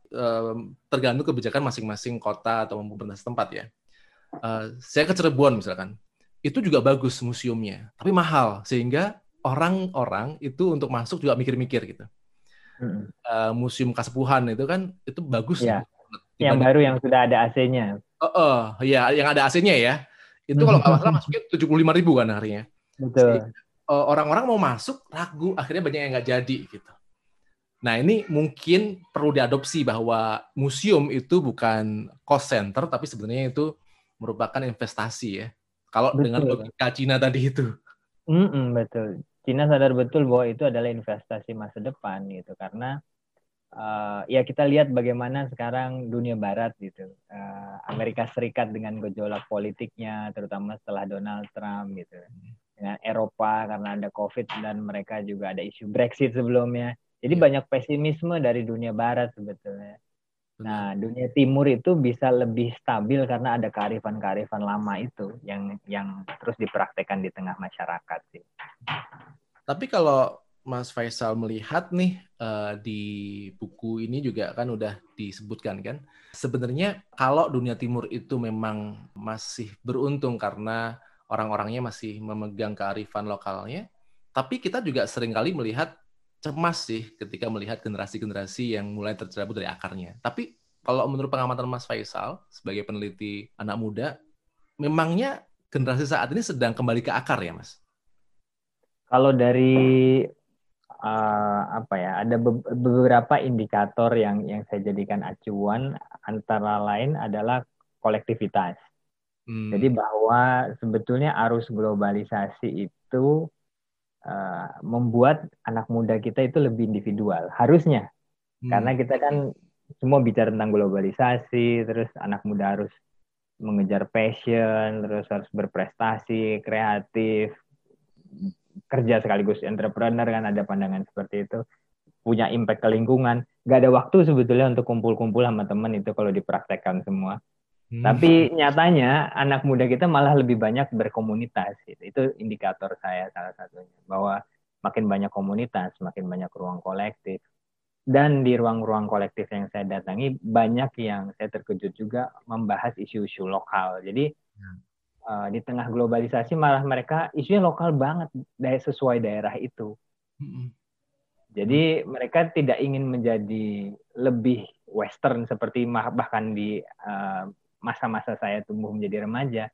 tergantung kebijakan masing-masing kota atau pemerintah setempat ya. Uh, saya ke Cirebon misalkan, itu juga bagus museumnya, tapi mahal sehingga orang-orang itu untuk masuk juga mikir-mikir gitu uh, museum Kasepuhan itu kan itu bagus ya. Yang baru yang sudah ada AC-nya. Oh, uh, ya yang ada AC-nya ya. Itu kalau nggak salah masuknya tujuh puluh lima ribu kan harinya. Betul. Uh, orang-orang mau masuk ragu, akhirnya banyak yang nggak jadi gitu. Nah ini mungkin perlu diadopsi bahwa museum itu bukan cost center, tapi sebenarnya itu merupakan investasi ya. Kalau dengan logika Cina tadi itu. Mm -mm, betul. Cina sadar betul bahwa itu adalah investasi masa depan gitu. Karena uh, ya kita lihat bagaimana sekarang dunia barat gitu. Uh, Amerika Serikat dengan gejolak politiknya terutama setelah Donald Trump gitu. Dengan Eropa karena ada COVID dan mereka juga ada isu Brexit sebelumnya. Jadi ya. banyak pesimisme dari dunia barat sebetulnya Nah, dunia timur itu bisa lebih stabil karena ada kearifan-kearifan lama itu yang yang terus dipraktekkan di tengah masyarakat sih. Tapi kalau Mas Faisal melihat nih uh, di buku ini juga kan udah disebutkan kan, sebenarnya kalau dunia timur itu memang masih beruntung karena orang-orangnya masih memegang kearifan lokalnya, tapi kita juga sering kali melihat cemas sih ketika melihat generasi-generasi yang mulai tercerabut dari akarnya. Tapi kalau menurut pengamatan Mas Faisal sebagai peneliti anak muda, memangnya generasi saat ini sedang kembali ke akar ya, Mas? Kalau dari uh, apa ya, ada be beberapa indikator yang yang saya jadikan acuan antara lain adalah kolektivitas. Hmm. Jadi bahwa sebetulnya arus globalisasi itu uh, membuat anak muda kita itu lebih individual harusnya. Hmm. karena kita kan semua bicara tentang globalisasi terus anak muda harus mengejar passion terus harus berprestasi kreatif kerja sekaligus entrepreneur kan ada pandangan seperti itu. Punya impact ke lingkungan. Gak ada waktu sebetulnya untuk kumpul-kumpul sama temen itu kalau dipraktekkan semua Hmm. Tapi nyatanya anak muda kita malah lebih banyak berkomunitas. Gitu. Itu indikator saya salah satunya bahwa makin banyak komunitas, makin banyak ruang kolektif. Dan di ruang-ruang kolektif yang saya datangi banyak yang saya terkejut juga membahas isu-isu lokal. Jadi hmm. uh, di tengah globalisasi malah mereka isunya lokal banget dari sesuai daerah itu. Hmm. Jadi mereka tidak ingin menjadi lebih western seperti bahkan di uh, masa-masa saya tumbuh menjadi remaja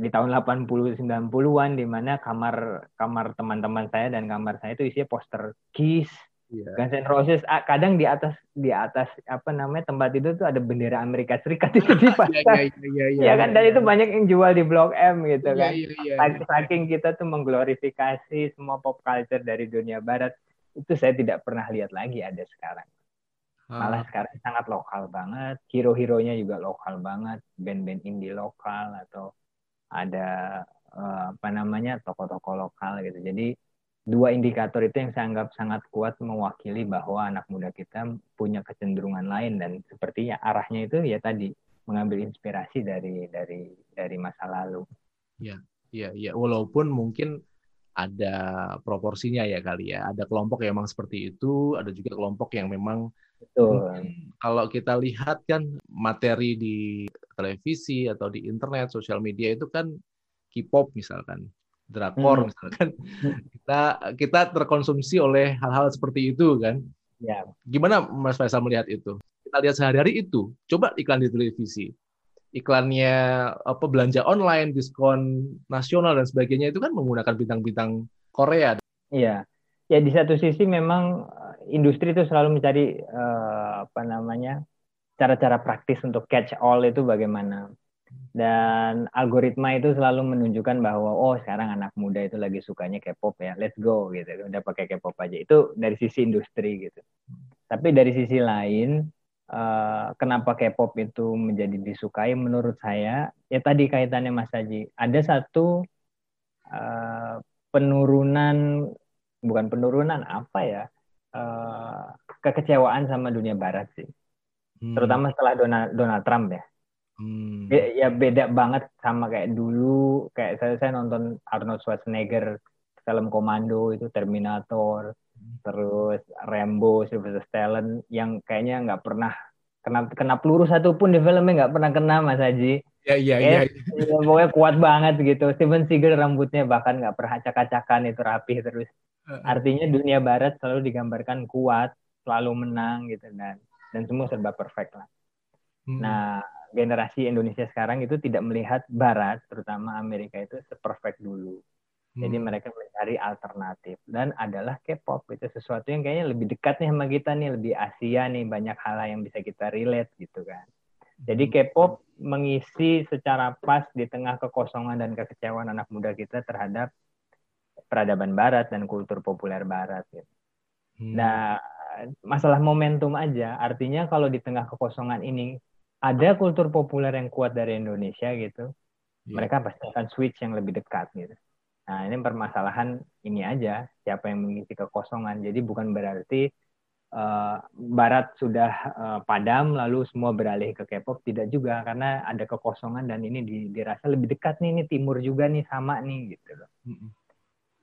di tahun 80 90-an di mana kamar kamar teman-teman saya dan kamar saya itu isinya poster Kiss, yeah. Guns N' Roses. Kadang di atas di atas apa namanya tempat itu tuh ada bendera Amerika Serikat itu dipasang. Iya, iya, iya, iya, ya kan dan itu banyak yang jual di Blok M gitu kan. Yeah, yeah, yeah, Saking kita tuh mengglorifikasi semua pop culture dari dunia barat itu saya tidak pernah lihat lagi ada sekarang malah sekarang sangat lokal banget hero-heronya juga lokal banget band-band indie lokal atau ada uh, apa namanya toko-toko lokal gitu jadi dua indikator itu yang saya anggap sangat kuat mewakili bahwa anak muda kita punya kecenderungan lain dan sepertinya arahnya itu ya tadi mengambil inspirasi dari dari dari masa lalu. Ya, ya, ya. Walaupun mungkin ada proporsinya ya kali ya. Ada kelompok yang memang seperti itu, ada juga kelompok yang memang Betul. Kalau kita lihat kan materi di televisi atau di internet, sosial media itu kan K-pop misalkan, drakor hmm. misalkan, kita kita terkonsumsi oleh hal-hal seperti itu kan. Ya. Gimana Mas Faisal melihat itu? Kita lihat sehari-hari itu. Coba iklan di televisi, iklannya apa belanja online, diskon nasional dan sebagainya itu kan menggunakan bintang-bintang Korea. Iya. Ya di satu sisi memang industri itu selalu mencari uh, apa namanya cara-cara praktis untuk catch all itu bagaimana. Dan algoritma itu selalu menunjukkan bahwa oh sekarang anak muda itu lagi sukanya K-pop ya let's go gitu. Udah pakai K-pop aja. Itu dari sisi industri gitu. Tapi dari sisi lain uh, kenapa K-pop itu menjadi disukai menurut saya? Ya tadi kaitannya Mas Haji. Ada satu uh, penurunan bukan penurunan apa ya uh, kekecewaan sama dunia barat sih. Hmm. Terutama setelah Donald, Donald Trump ya. Hmm. Ya beda banget sama kayak dulu kayak saya saya nonton Arnold Schwarzenegger film Komando itu Terminator hmm. terus Rambo Sylvester Stallone yang kayaknya nggak pernah kena kena peluru satupun di filmnya nggak pernah kena Mas Haji. Ya iya iya. Ya, pokoknya kuat banget gitu. Steven Seagal rambutnya bahkan nggak pernah acak-acakan itu rapi terus. Artinya dunia barat selalu digambarkan kuat, selalu menang gitu dan dan semua serba perfect lah. Hmm. Nah, generasi Indonesia sekarang itu tidak melihat barat, terutama Amerika itu seperfect dulu. Hmm. Jadi mereka mencari alternatif dan adalah K-pop itu sesuatu yang kayaknya lebih dekat nih sama kita nih, lebih Asia nih, banyak hal yang bisa kita relate gitu kan. Jadi hmm. K-pop mengisi secara pas di tengah kekosongan dan kekecewaan anak muda kita terhadap peradaban barat dan kultur populer barat gitu. Hmm. Nah, masalah momentum aja. Artinya kalau di tengah kekosongan ini ada kultur populer yang kuat dari Indonesia gitu, yeah. mereka pasti akan switch yang lebih dekat gitu. Nah, ini permasalahan ini aja, siapa yang mengisi kekosongan. Jadi bukan berarti uh, Barat sudah uh, padam lalu semua beralih ke K-pop, tidak juga karena ada kekosongan dan ini dirasa lebih dekat nih, ini Timur juga nih sama nih gitu loh.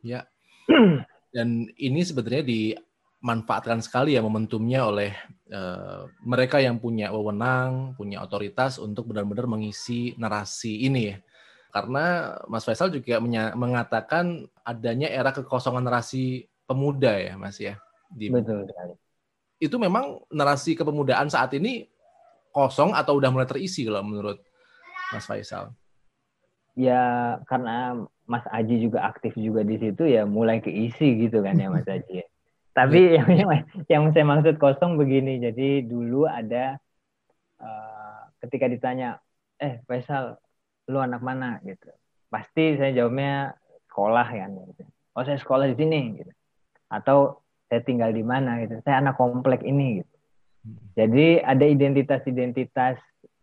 Ya. Dan ini sebenarnya dimanfaatkan sekali ya momentumnya oleh uh, mereka yang punya wewenang, punya otoritas untuk benar-benar mengisi narasi ini ya. Karena Mas Faisal juga mengatakan adanya era kekosongan narasi pemuda ya, Mas ya. Di Betul sekali. Itu memang narasi kepemudaan saat ini kosong atau udah mulai terisi kalau menurut Mas Faisal? Ya karena Mas Aji juga aktif juga di situ ya mulai keisi gitu kan ya Mas Aji. Ya. Tapi yang, yang yang saya maksud kosong begini. Jadi dulu ada uh, ketika ditanya, eh Faisal, lu anak mana gitu. Pasti saya jawabnya sekolah kan. Gitu. Oh saya sekolah di sini gitu. Atau saya tinggal di mana gitu. Saya anak komplek ini gitu. Hmm. Jadi ada identitas-identitas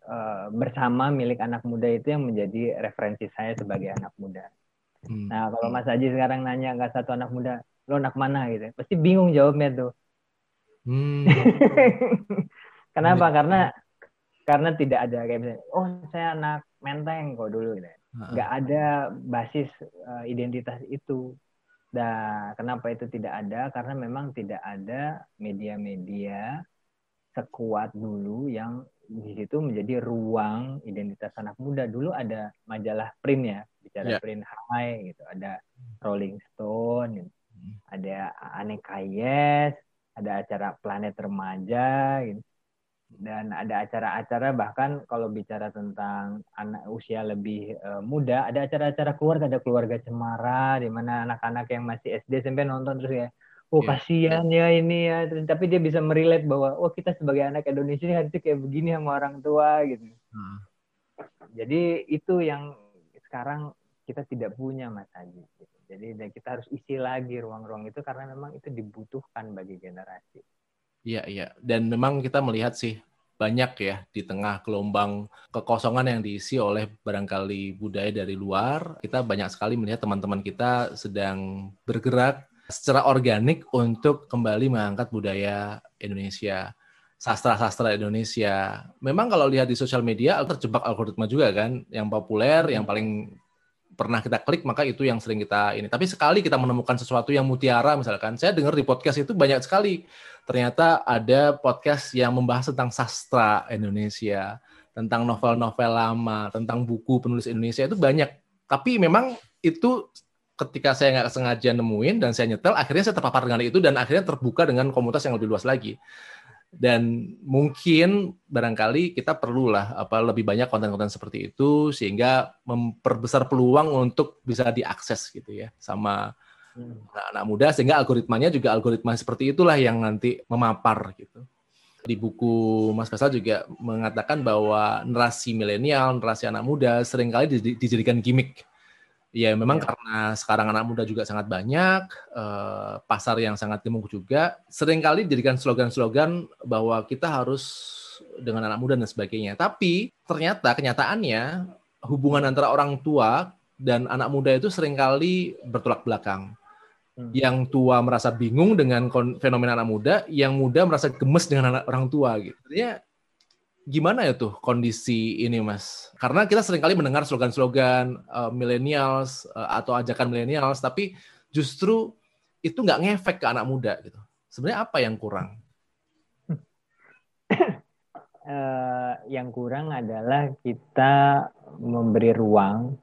uh, bersama milik anak muda itu yang menjadi referensi saya sebagai anak muda. Hmm. Nah kalau Mas Haji sekarang nanya nggak satu anak muda, lo anak mana gitu, pasti bingung jawabnya tuh. Hmm. Kenapa? Karena karena tidak ada kayak misalnya oh saya anak menteng kok dulu gitu nggak ada basis uh, identitas itu Nah, kenapa itu tidak ada? Karena memang tidak ada media-media sekuat dulu yang di situ menjadi ruang identitas anak muda. Dulu ada majalah print ya, bicara yeah. print high gitu, ada Rolling Stone, gitu. Hmm. ada Aneka Yes, ada acara Planet Remaja gitu dan ada acara-acara bahkan kalau bicara tentang anak usia lebih uh, muda ada acara-acara keluarga ada keluarga cemara di mana anak-anak yang masih SD SMP nonton terus ya oh yeah. kasihan ya ini ya terus tapi dia bisa merelate bahwa oh kita sebagai anak Indonesia ini harusnya kayak begini sama orang tua gitu hmm. jadi itu yang sekarang kita tidak punya Mas Haji gitu. jadi kita harus isi lagi ruang-ruang itu karena memang itu dibutuhkan bagi generasi Iya, iya. Dan memang kita melihat sih banyak ya di tengah gelombang kekosongan yang diisi oleh barangkali budaya dari luar. Kita banyak sekali melihat teman-teman kita sedang bergerak secara organik untuk kembali mengangkat budaya Indonesia, sastra-sastra Indonesia. Memang kalau lihat di sosial media terjebak algoritma juga kan, yang populer, yang paling pernah kita klik maka itu yang sering kita ini. Tapi sekali kita menemukan sesuatu yang mutiara misalkan, saya dengar di podcast itu banyak sekali ternyata ada podcast yang membahas tentang sastra Indonesia, tentang novel-novel lama, tentang buku penulis Indonesia itu banyak. Tapi memang itu ketika saya nggak sengaja nemuin dan saya nyetel, akhirnya saya terpapar dengan itu dan akhirnya terbuka dengan komunitas yang lebih luas lagi dan mungkin barangkali kita perlulah apa lebih banyak konten-konten seperti itu sehingga memperbesar peluang untuk bisa diakses gitu ya sama hmm. anak-anak muda sehingga algoritmanya juga algoritma seperti itulah yang nanti memapar gitu. Di buku Mas Faisal juga mengatakan bahwa narasi milenial, narasi anak muda sering kali dijadikan gimmick Ya memang ya. karena sekarang anak muda juga sangat banyak, eh, pasar yang sangat gemuk juga. Seringkali dijadikan slogan-slogan bahwa kita harus dengan anak muda dan sebagainya. Tapi ternyata kenyataannya hubungan antara orang tua dan anak muda itu sering kali bertolak belakang. Hmm. Yang tua merasa bingung dengan fenomena anak muda, yang muda merasa gemes dengan anak orang tua gitu. Artinya gimana ya tuh kondisi ini mas? Karena kita sering kali mendengar slogan-slogan uh, millennials uh, atau ajakan millennials, tapi justru itu nggak ngefek ke anak muda gitu. Sebenarnya apa yang kurang? uh, yang kurang adalah kita memberi ruang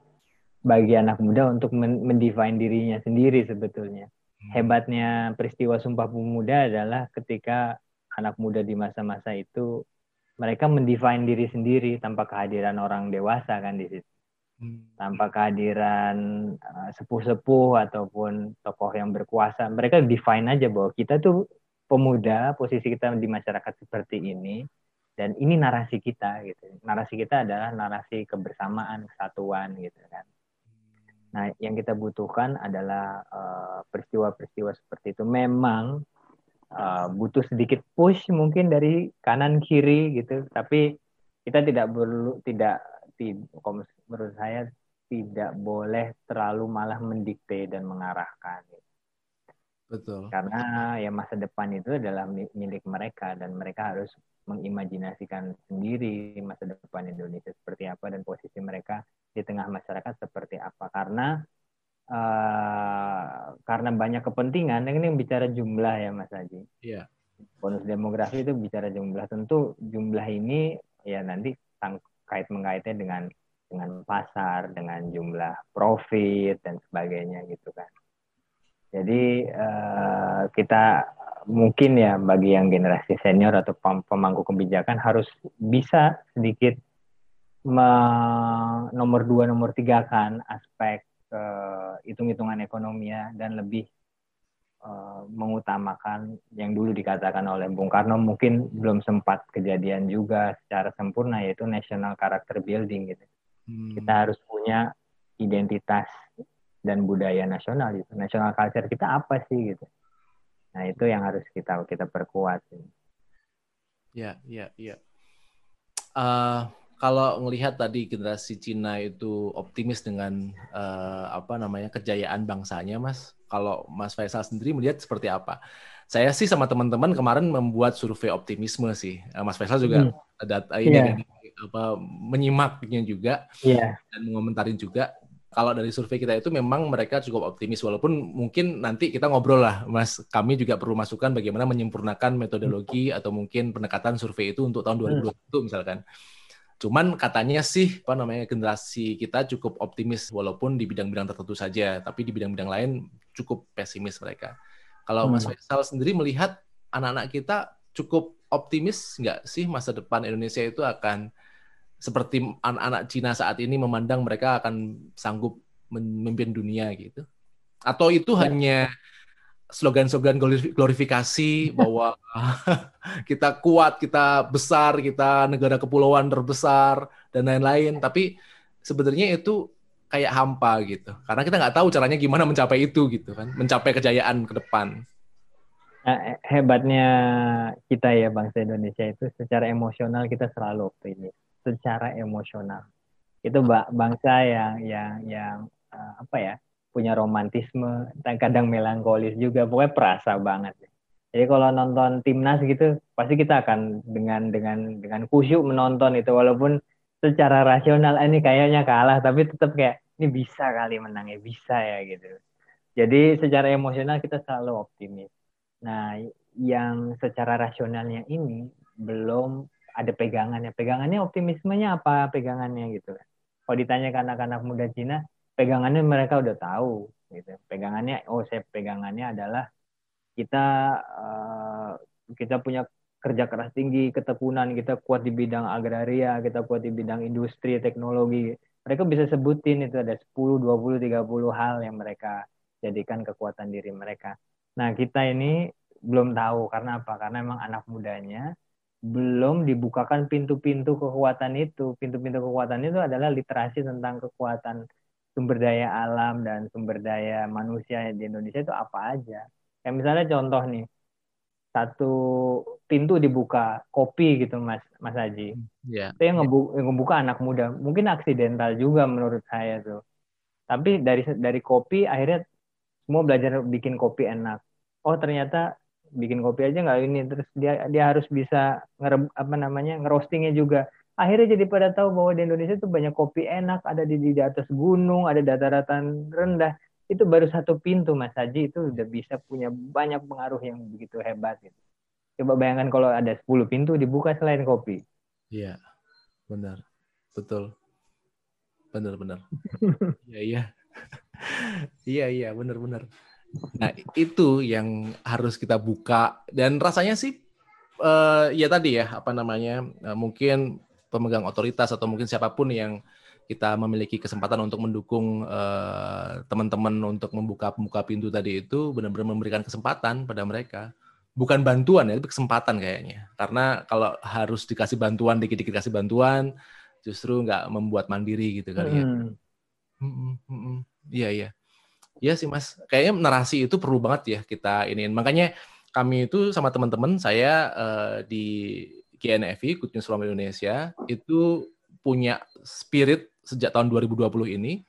bagi anak muda untuk mendefine dirinya sendiri sebetulnya. Hmm. Hebatnya peristiwa Sumpah Pemuda adalah ketika anak muda di masa-masa itu mereka mendefine diri sendiri tanpa kehadiran orang dewasa kan di situ. Hmm. Tanpa kehadiran uh, sepuh-sepuh ataupun tokoh yang berkuasa, mereka define aja bahwa kita tuh pemuda, posisi kita di masyarakat seperti ini dan ini narasi kita gitu. Narasi kita adalah narasi kebersamaan, kesatuan gitu kan. Nah, yang kita butuhkan adalah uh, peristiwa-peristiwa uh, seperti itu. Memang uh, butuh sedikit push mungkin dari kanan kiri gitu. Tapi kita tidak perlu tidak tidak menurut saya tidak boleh terlalu malah mendikte dan mengarahkan. Gitu. betul. Karena ya masa depan itu adalah milik mereka dan mereka harus mengimajinasikan sendiri masa depan Indonesia seperti apa dan posisi mereka di tengah masyarakat seperti apa. Karena uh, karena banyak kepentingan ini bicara jumlah ya Mas Haji. Iya. Bonus demografi itu bicara jumlah tentu jumlah ini ya nanti kait mengaitnya dengan dengan pasar, dengan jumlah profit dan sebagainya gitu kan. Jadi uh, kita mungkin ya bagi yang generasi senior atau pemangku kebijakan harus bisa sedikit nomor dua nomor tiga kan aspek uh, hitung-hitungan ekonomi ya dan lebih uh, mengutamakan yang dulu dikatakan oleh Bung Karno mungkin belum sempat kejadian juga secara sempurna yaitu national character building gitu. Hmm. Kita harus punya identitas dan budaya nasional gitu. National culture kita apa sih gitu. Nah, itu yang harus kita kita perkuat. Ya, ya, ya. Uh, kalau ngelihat tadi generasi Cina itu optimis dengan uh, apa namanya kejayaan bangsanya, Mas. Kalau Mas Faisal sendiri melihat seperti apa? Saya sih sama teman-teman kemarin membuat survei optimisme sih. Uh, Mas Faisal juga hmm. data ini yeah. apa menyimaknya juga yeah. dan mengomentarin juga. Kalau dari survei kita itu memang mereka cukup optimis walaupun mungkin nanti kita ngobrol lah Mas kami juga perlu masukan bagaimana menyempurnakan metodologi atau mungkin pendekatan survei itu untuk tahun 2020 hmm. misalkan. Cuman katanya sih apa namanya generasi kita cukup optimis walaupun di bidang-bidang tertentu saja, tapi di bidang-bidang lain cukup pesimis mereka. Kalau hmm. Mas Faisal sendiri melihat anak-anak kita cukup optimis nggak sih masa depan Indonesia itu akan seperti anak-anak Cina saat ini memandang mereka akan sanggup memimpin dunia gitu? Atau itu ya. hanya slogan-slogan glorifikasi bahwa kita kuat, kita besar, kita negara kepulauan terbesar dan lain-lain. Tapi sebenarnya itu kayak hampa gitu. Karena kita nggak tahu caranya gimana mencapai itu gitu kan, mencapai kejayaan ke depan. Nah, hebatnya kita ya bangsa Indonesia itu secara emosional kita selalu optimis. Secara emosional itu bangsa yang yang yang uh, apa ya punya romantisme, dan kadang melankolis juga, pokoknya perasa banget. Jadi kalau nonton timnas gitu, pasti kita akan dengan dengan dengan khusyuk menonton itu, walaupun secara rasional ah, ini kayaknya kalah, tapi tetap kayak ini bisa kali menang ya, bisa ya gitu. Jadi secara emosional kita selalu optimis. Nah, yang secara rasionalnya ini belum ada pegangannya. Pegangannya optimismenya apa pegangannya gitu. Kalau ditanya ke anak-anak muda Cina, pegangannya mereka udah tahu gitu. Pegangannya oh saya pegangannya adalah kita uh, kita punya kerja keras tinggi ketekunan kita kuat di bidang agraria kita kuat di bidang industri teknologi. Mereka bisa sebutin itu ada 10 20 30 hal yang mereka jadikan kekuatan diri mereka. Nah kita ini belum tahu karena apa? Karena memang anak mudanya belum dibukakan pintu-pintu kekuatan itu. Pintu-pintu kekuatan itu adalah literasi tentang kekuatan sumber daya alam dan sumber daya manusia di Indonesia itu apa aja. Kayak misalnya contoh nih, satu pintu dibuka kopi gitu Mas Mas Haji. Yeah. Itu yang ngebuka, yang ngebuka anak muda. Mungkin aksidental juga menurut saya tuh. Tapi dari dari kopi akhirnya semua belajar bikin kopi enak. Oh ternyata bikin kopi aja nggak ini terus dia dia harus bisa ngerem apa namanya ngerostingnya juga akhirnya jadi pada tahu bahwa di Indonesia itu banyak kopi enak, ada di, di atas gunung, ada dataran rendah. Itu baru satu pintu Mas Haji itu udah bisa punya banyak pengaruh yang begitu hebat gitu. Coba bayangkan kalau ada 10 pintu dibuka selain kopi. Iya. Benar. Betul. Benar benar. Iya iya. Iya iya benar benar. Nah, itu yang harus kita buka dan rasanya sih uh, ya tadi ya apa namanya uh, mungkin pemegang otoritas atau mungkin siapa pun yang kita memiliki kesempatan untuk mendukung uh, teman-teman untuk membuka membuka pintu tadi itu benar-benar memberikan kesempatan pada mereka. Bukan bantuan ya tapi kesempatan kayaknya. Karena kalau harus dikasih bantuan dikit-dikit kasih bantuan justru nggak membuat mandiri gitu kali ya. Iya iya. Iya sih mas. Kayaknya narasi itu perlu banget ya kita ini makanya kami itu sama teman-teman saya uh, di GNFI, Good News from Indonesia, itu punya spirit sejak tahun 2020 ini.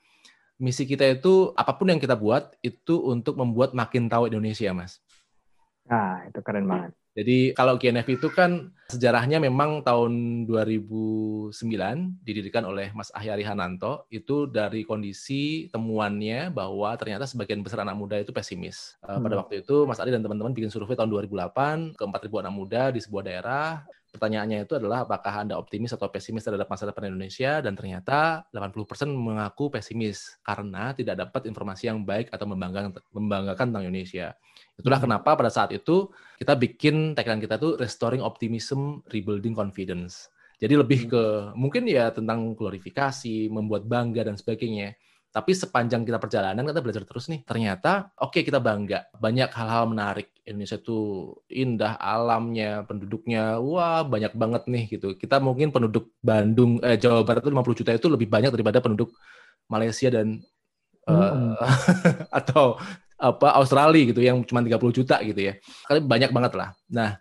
Misi kita itu, apa pun yang kita buat, itu untuk membuat makin tahu Indonesia, Mas. Nah, itu keren banget. Jadi kalau GNF itu kan sejarahnya memang tahun 2009 didirikan oleh Mas Ahyari Hananto itu dari kondisi temuannya bahwa ternyata sebagian besar anak muda itu pesimis. Hmm. Pada waktu itu Mas Ari dan teman-teman bikin survei tahun 2008 ke 4.000 anak muda di sebuah daerah pertanyaannya itu adalah apakah Anda optimis atau pesimis terhadap masa depan Indonesia dan ternyata 80% mengaku pesimis karena tidak dapat informasi yang baik atau membanggakan, membanggakan tentang Indonesia. Itulah hmm. kenapa pada saat itu kita bikin tagline kita tuh restoring optimism, rebuilding confidence. Jadi lebih hmm. ke mungkin ya tentang glorifikasi, membuat bangga dan sebagainya. Tapi sepanjang kita perjalanan kita belajar terus nih. Ternyata oke okay, kita bangga. Banyak hal-hal menarik. Indonesia itu indah alamnya, penduduknya wah banyak banget nih gitu. Kita mungkin penduduk Bandung eh, Jawa Barat itu 50 juta itu lebih banyak daripada penduduk Malaysia dan hmm. uh, atau apa Australia gitu yang cuma 30 juta gitu ya. Kali banyak banget lah. Nah,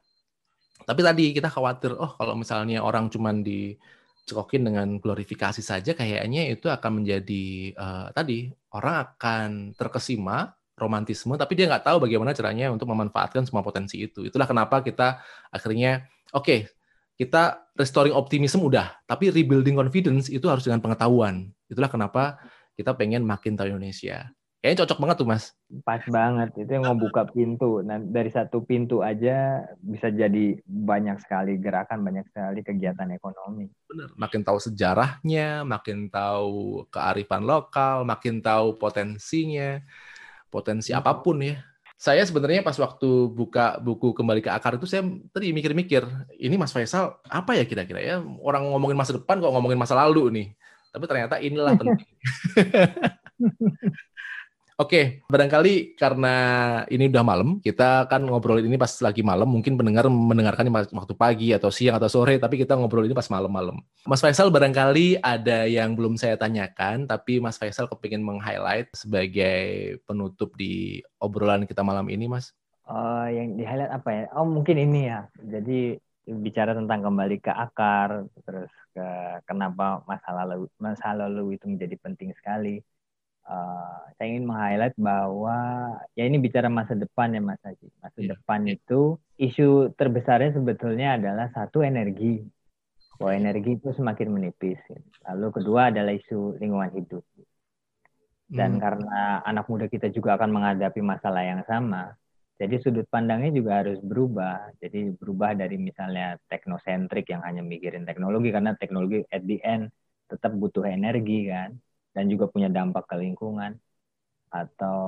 tapi tadi kita khawatir oh kalau misalnya orang cuma di cekokin dengan glorifikasi saja kayaknya itu akan menjadi uh, tadi orang akan terkesima romantisme tapi dia nggak tahu bagaimana caranya untuk memanfaatkan semua potensi itu. Itulah kenapa kita akhirnya oke okay, kita restoring optimism udah tapi rebuilding confidence itu harus dengan pengetahuan. Itulah kenapa kita pengen makin tahu Indonesia Kayaknya cocok banget tuh mas. Pas banget, itu yang mau buka pintu. Nah dari satu pintu aja bisa jadi banyak sekali gerakan, banyak sekali kegiatan ekonomi. Bener, makin tahu sejarahnya, makin tahu kearifan lokal, makin tahu potensinya, potensi hmm. apa pun ya. Saya sebenarnya pas waktu buka buku kembali ke akar itu saya tadi mikir-mikir, ini Mas Faisal apa ya kira-kira ya orang ngomongin masa depan kok ngomongin masa lalu nih. Tapi ternyata inilah penting. Oke, barangkali karena ini udah malam, kita kan ngobrol ini pas lagi malam. Mungkin pendengar mendengarkan waktu pagi atau siang atau sore, tapi kita ngobrol ini pas malam-malam. Mas Faisal barangkali ada yang belum saya tanyakan, tapi Mas Faisal kepingin meng-highlight sebagai penutup di obrolan kita malam ini, Mas. Uh, yang di-highlight apa ya? Oh mungkin ini ya. Jadi bicara tentang kembali ke akar, terus ke kenapa masa lalu masa lalu itu menjadi penting sekali uh, saya ingin meng-highlight bahwa ya ini bicara masa depan ya Mas Haji. Masa yeah. depan itu isu terbesarnya sebetulnya adalah satu energi. Bahwa energi itu semakin menipis. Lalu kedua adalah isu lingkungan hidup. Dan hmm. karena anak muda kita juga akan menghadapi masalah yang sama, jadi sudut pandangnya juga harus berubah. Jadi berubah dari misalnya teknosentrik yang hanya mikirin teknologi karena teknologi at the end tetap butuh energi kan dan juga punya dampak ke lingkungan atau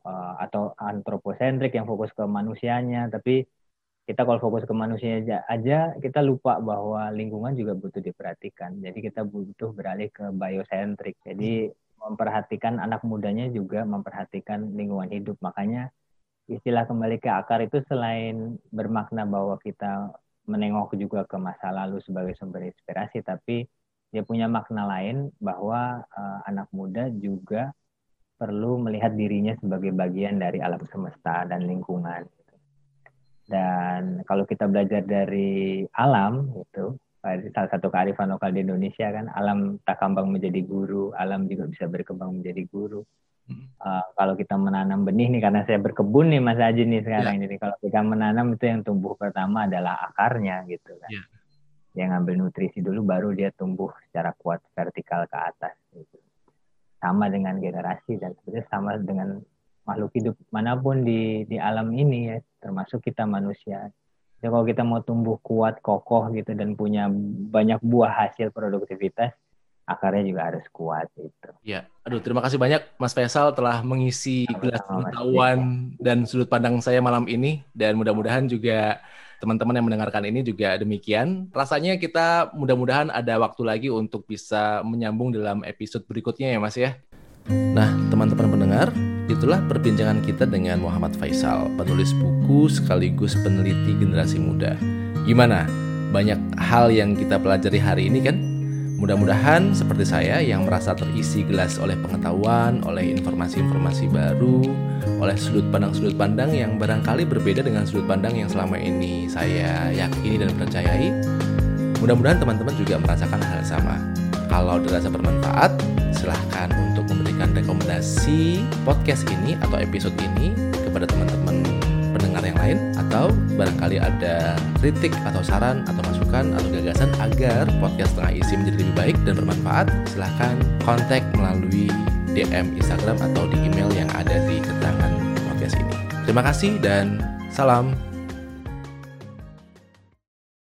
uh, atau antroposentrik yang fokus ke manusianya. Tapi kita kalau fokus ke manusia aja, aja kita lupa bahwa lingkungan juga butuh diperhatikan. Jadi kita butuh beralih ke biosentrik. Jadi memperhatikan anak mudanya juga memperhatikan lingkungan hidup. Makanya istilah kembali ke akar itu selain bermakna bahwa kita menengok juga ke masa lalu sebagai sumber inspirasi tapi dia punya makna lain bahwa uh, anak muda juga perlu melihat dirinya sebagai bagian dari alam semesta dan lingkungan. Dan kalau kita belajar dari alam itu salah satu kearifan lokal di Indonesia kan alam tak kambang menjadi guru, alam juga bisa berkembang menjadi guru. Uh, kalau kita menanam benih nih karena saya berkebun nih Mas Aji nih sekarang yeah. ini kalau kita menanam itu yang tumbuh pertama adalah akarnya gitu kan. Yeah dia ngambil nutrisi dulu baru dia tumbuh secara kuat vertikal ke atas gitu. sama dengan generasi dan sebetulnya sama dengan makhluk hidup mana pun di di alam ini ya termasuk kita manusia jadi kalau kita mau tumbuh kuat kokoh gitu dan punya banyak buah hasil produktivitas akarnya juga harus kuat itu. Ya, aduh terima kasih banyak Mas Faisal telah mengisi gelas pengetahuan dan sudut pandang saya malam ini dan mudah-mudahan juga teman-teman yang mendengarkan ini juga demikian. Rasanya kita mudah-mudahan ada waktu lagi untuk bisa menyambung dalam episode berikutnya ya Mas ya. Nah, teman-teman pendengar, itulah perbincangan kita dengan Muhammad Faisal, penulis buku sekaligus peneliti generasi muda. Gimana? Banyak hal yang kita pelajari hari ini kan? Mudah-mudahan seperti saya yang merasa terisi gelas oleh pengetahuan, oleh informasi-informasi baru, oleh sudut pandang-sudut pandang yang barangkali berbeda dengan sudut pandang yang selama ini saya yakini dan percayai. Mudah-mudahan teman-teman juga merasakan hal yang sama. Kalau dirasa bermanfaat, silahkan untuk memberikan rekomendasi podcast ini atau episode ini kepada teman-teman pendengar yang lain atau barangkali ada kritik atau saran atau masukan atau gagasan agar podcast tengah isi menjadi lebih baik dan bermanfaat silahkan kontak melalui DM Instagram atau di email yang ada di keterangan podcast ini. Terima kasih dan salam.